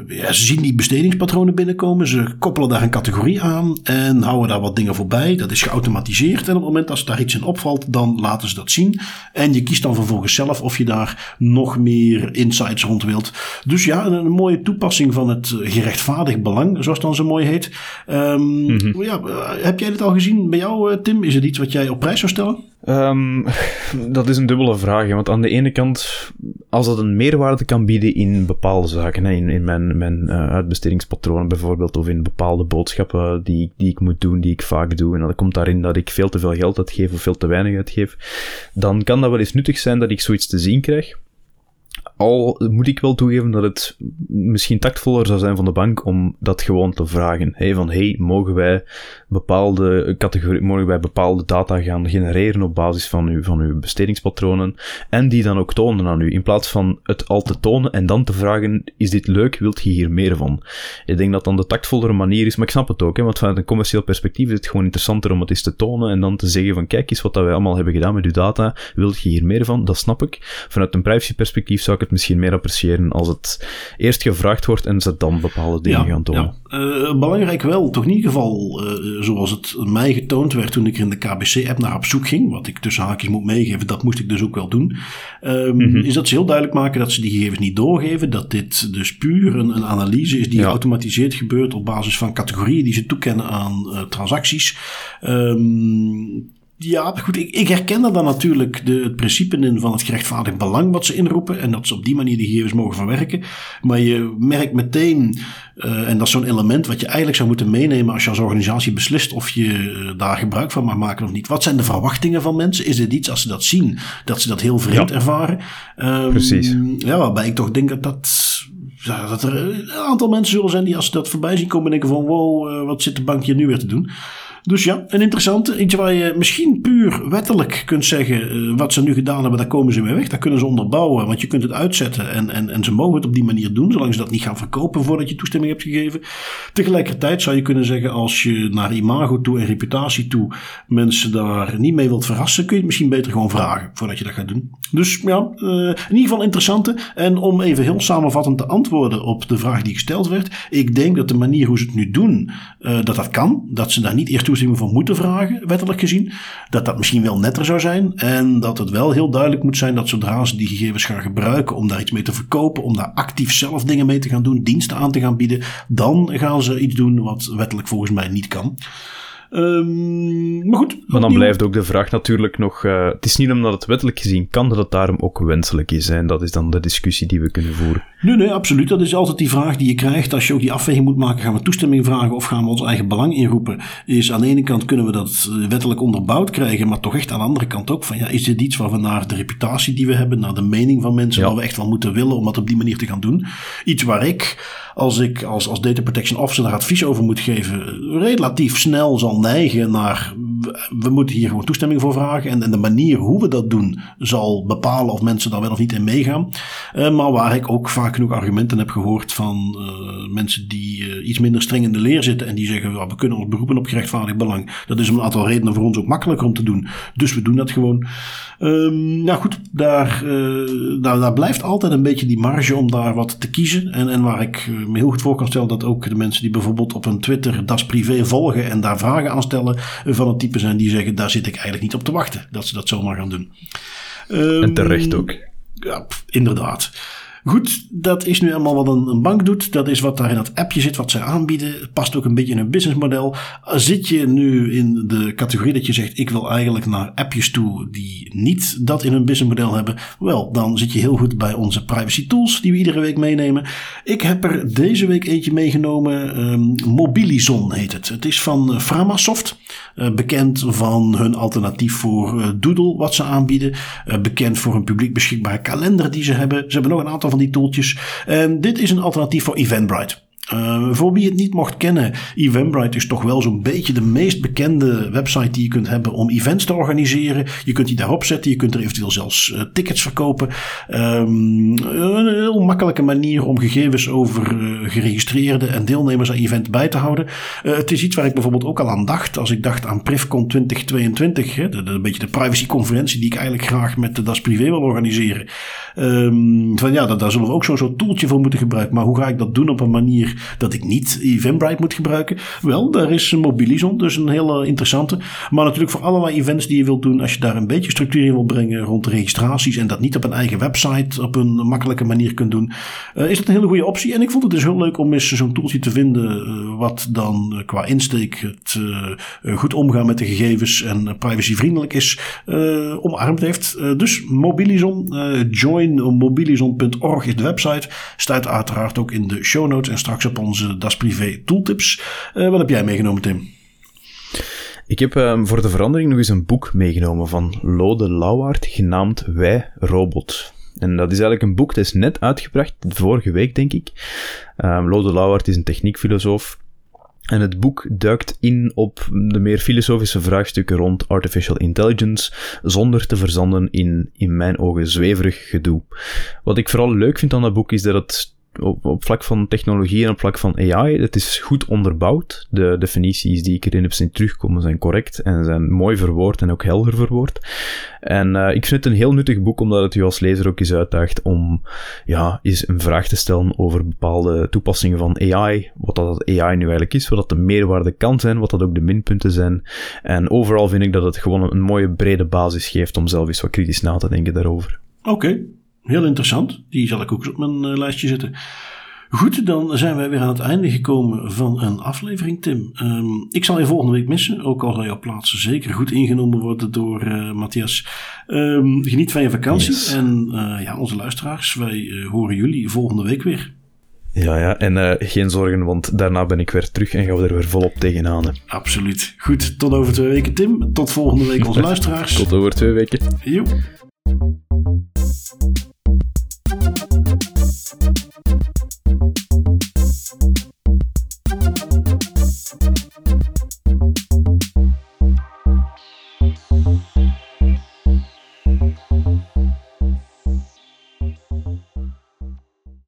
uh, ja, ze zien die bestedingspatronen binnenkomen, ze koppelen daar een categorie aan en houden daar wat dingen voorbij. Dat is geautomatiseerd en op het moment dat daar iets in opvalt, dan laten ze dat zien. En je kiest dan vervolgens zelf of je daar nog meer insights rond wilt. Dus ja, een, mooie toepassing van het gerechtvaardigd belang, zoals het dan zo mooi heet. Um, ja, heb jij dit al gezien bij jou, Tim? Is het iets wat jij op prijs zou stellen? Um, dat is een dubbele vraag. Want aan de ene kant, als dat een meerwaarde kan bieden in bepaalde zaken, in, in mijn, mijn uitbestedingspatronen bijvoorbeeld, of in bepaalde boodschappen die, die ik moet doen, die ik vaak doe, en dat komt daarin dat ik veel te veel geld uitgeef of veel te weinig uitgeef, dan kan dat wel eens nuttig zijn dat ik zoiets te zien krijg. Al moet ik wel toegeven dat het misschien tactvoller zou zijn van de bank om dat gewoon te vragen. Hey, van hey, mogen wij bepaalde categorie, mogen wij bepaalde data gaan genereren op basis van uw, van uw bestedingspatronen en die dan ook tonen aan u. In plaats van het al te tonen en dan te vragen, is dit leuk, wilt je hier meer van? Ik denk dat dan de tactvollere manier is, maar ik snap het ook, hè, want vanuit een commercieel perspectief is het gewoon interessanter om het eens te tonen en dan te zeggen van kijk eens wat dat wij allemaal hebben gedaan met uw data, wilt je hier meer van? Dat snap ik. Vanuit een privacy perspectief zou ik het misschien meer appreciëren als het eerst gevraagd wordt en ze dan bepaalde dingen gaan tonen. Ja. Uh, belangrijk wel, toch in ieder geval uh, zoals het mij getoond werd toen ik er in de KBC-app naar op zoek ging, wat ik tussen haakjes moet meegeven, dat moest ik dus ook wel doen, um, mm -hmm. is dat ze heel duidelijk maken dat ze die gegevens niet doorgeven, dat dit dus puur een, een analyse is die ja. geautomatiseerd gebeurt op basis van categorieën die ze toekennen aan uh, transacties. Um, ja, goed. Ik, ik herken er dan natuurlijk de, het principe in van het gerechtvaardigd belang wat ze inroepen. En dat ze op die manier die gegevens mogen verwerken. Maar je merkt meteen, uh, en dat is zo'n element wat je eigenlijk zou moeten meenemen als je als organisatie beslist of je uh, daar gebruik van mag maken of niet. Wat zijn de verwachtingen van mensen? Is dit iets als ze dat zien, dat ze dat heel vreemd ja. ervaren? Um, Precies. Ja, waarbij ik toch denk dat dat ja, dat er een aantal mensen zullen zijn die als ze dat voorbij zien komen denken van wow, uh, wat zit de bank hier nu weer te doen. Dus ja, een interessante. Eentje waar je misschien puur wettelijk kunt zeggen. Uh, wat ze nu gedaan hebben, daar komen ze mee weg. Daar kunnen ze onderbouwen. Want je kunt het uitzetten. En, en, en ze mogen het op die manier doen. Zolang ze dat niet gaan verkopen voordat je toestemming hebt gegeven. Tegelijkertijd zou je kunnen zeggen. Als je naar imago toe en reputatie toe. mensen daar niet mee wilt verrassen. kun je het misschien beter gewoon vragen. voordat je dat gaat doen. Dus ja, uh, in ieder geval interessante. En om even heel samenvattend te antwoorden op de vraag die gesteld werd. Ik denk dat de manier hoe ze het nu doen. Uh, dat dat kan. Dat ze daar niet eerst toestemming voor moeten vragen, wettelijk gezien. Dat dat misschien wel netter zou zijn. En dat het wel heel duidelijk moet zijn dat zodra ze die gegevens gaan gebruiken om daar iets mee te verkopen, om daar actief zelf dingen mee te gaan doen, diensten aan te gaan bieden, dan gaan ze iets doen wat wettelijk volgens mij niet kan. Um, maar goed. Maar dan blijft ook de vraag natuurlijk nog. Uh, het is niet omdat het wettelijk gezien kan dat het daarom ook wenselijk is. En dat is dan de discussie die we kunnen voeren. Nee, nee, absoluut. Dat is altijd die vraag die je krijgt als je ook die afweging moet maken. Gaan we toestemming vragen of gaan we ons eigen belang inroepen? Is aan de ene kant kunnen we dat wettelijk onderbouwd krijgen, maar toch echt aan de andere kant ook van ja, is dit iets waar we naar de reputatie die we hebben, naar de mening van mensen, ja. waar we echt wel moeten willen om dat op die manier te gaan doen? Iets waar ik, als ik als, als data protection officer daar advies over moet geven, relatief snel zal neigen naar we moeten hier gewoon toestemming voor vragen. En, en de manier hoe we dat doen zal bepalen of mensen daar wel of niet in meegaan. Uh, maar waar ik ook vaak genoeg argumenten heb gehoord van uh, mensen die uh, iets minder streng in de leer zitten. En die zeggen well, we kunnen ons beroepen op gerechtvaardigd belang. Dat is om een aantal redenen voor ons ook makkelijker om te doen. Dus we doen dat gewoon. Um, nou goed, daar, daar, daar blijft altijd een beetje die marge om daar wat te kiezen. En, en waar ik me heel goed voor kan stellen dat ook de mensen die bijvoorbeeld op een Twitter das privé volgen en daar vragen aan stellen van het type zijn die zeggen daar zit ik eigenlijk niet op te wachten dat ze dat zomaar gaan doen. Um, en terecht ook. Ja, inderdaad. Goed, dat is nu allemaal wat een, bank doet. Dat is wat daar in dat appje zit, wat zij aanbieden. Het past ook een beetje in hun businessmodel. Zit je nu in de categorie dat je zegt: ik wil eigenlijk naar appjes toe die niet dat in hun businessmodel hebben? Wel, dan zit je heel goed bij onze privacy tools die we iedere week meenemen. Ik heb er deze week eentje meegenomen. Um, Mobilizon heet het. Het is van Framasoft. Uh, bekend van hun alternatief voor uh, Doodle, wat ze aanbieden. Uh, bekend voor een publiek beschikbare kalender die ze hebben. Ze hebben nog een aantal van die tooltjes. Dit is een alternatief voor Eventbrite. Uh, voor wie het niet mocht kennen, Eventbrite is toch wel zo'n beetje de meest bekende website die je kunt hebben om events te organiseren. Je kunt die daarop zetten, je kunt er eventueel zelfs uh, tickets verkopen. Um, een heel makkelijke manier om gegevens over uh, geregistreerde en deelnemers aan event bij te houden. het is iets waar ik bijvoorbeeld ook al aan dacht als ik dacht aan PrivCon 2022. Hè, een beetje de privacyconferentie die ik eigenlijk graag met de Das Privé wil organiseren. Um, van ja, daar, daar zullen we ook zo'n zo toeltje voor moeten gebruiken. Maar hoe ga ik dat doen op een manier dat ik niet Eventbrite moet gebruiken? Wel, daar is Mobilizon, dus een hele interessante. Maar natuurlijk voor allerlei events die je wilt doen, als je daar een beetje structuur in wil brengen rond registraties en dat niet op een eigen website op een makkelijke manier kunt doen, uh, is dat een hele goede optie. En ik vond het dus heel leuk om eens zo'n toeltje te vinden uh, wat dan uh, qua insteek het goed omgaan met de gegevens en privacyvriendelijk is, omarmd heeft. dus Mobilizon, join mobilizon.org is de website. Staat uiteraard ook in de show notes en straks op onze Das Privé tooltips. Uh, wat heb jij meegenomen, Tim? Ik heb um, voor de verandering nog eens een boek meegenomen van Lode Lauwaard, genaamd Wij Robot. En dat is eigenlijk een boek dat is net uitgebracht, vorige week denk ik. Um, Lode Lauwaard is een techniekfilosoof en het boek duikt in op de meer filosofische vraagstukken rond artificial intelligence, zonder te verzanden in, in mijn ogen, zweverig gedoe. Wat ik vooral leuk vind aan dat boek is dat het op, vlak van technologie en op vlak van AI, het is goed onderbouwd. De definities die ik erin heb zien terugkomen zijn correct en zijn mooi verwoord en ook helder verwoord. En uh, ik vind het een heel nuttig boek, omdat het u als lezer ook eens uitdaagt om ja, eens een vraag te stellen over bepaalde toepassingen van AI. Wat dat AI nu eigenlijk is, wat dat de meerwaarde kan zijn, wat dat ook de minpunten zijn. En overal vind ik dat het gewoon een mooie brede basis geeft om zelf eens wat kritisch na te denken daarover. Oké, Heel interessant. Die zal ik ook op mijn uh, lijstje zetten. Goed, dan zijn wij weer aan het einde gekomen van een aflevering, Tim. Um, ik zal je volgende week missen, ook al zal jouw plaats zeker goed ingenomen worden door uh, Matthias. Um, geniet van je vakantie yes. en uh, ja, onze luisteraars, wij horen jullie volgende week weer. Ja, ja, en geen zorgen, want daarna ben ik weer terug en gaan we er weer volop tegenaan. Absoluut. Goed, tot over twee weken, Tim. Tot volgende week, onze luisteraars. tot over twee weken. Joep.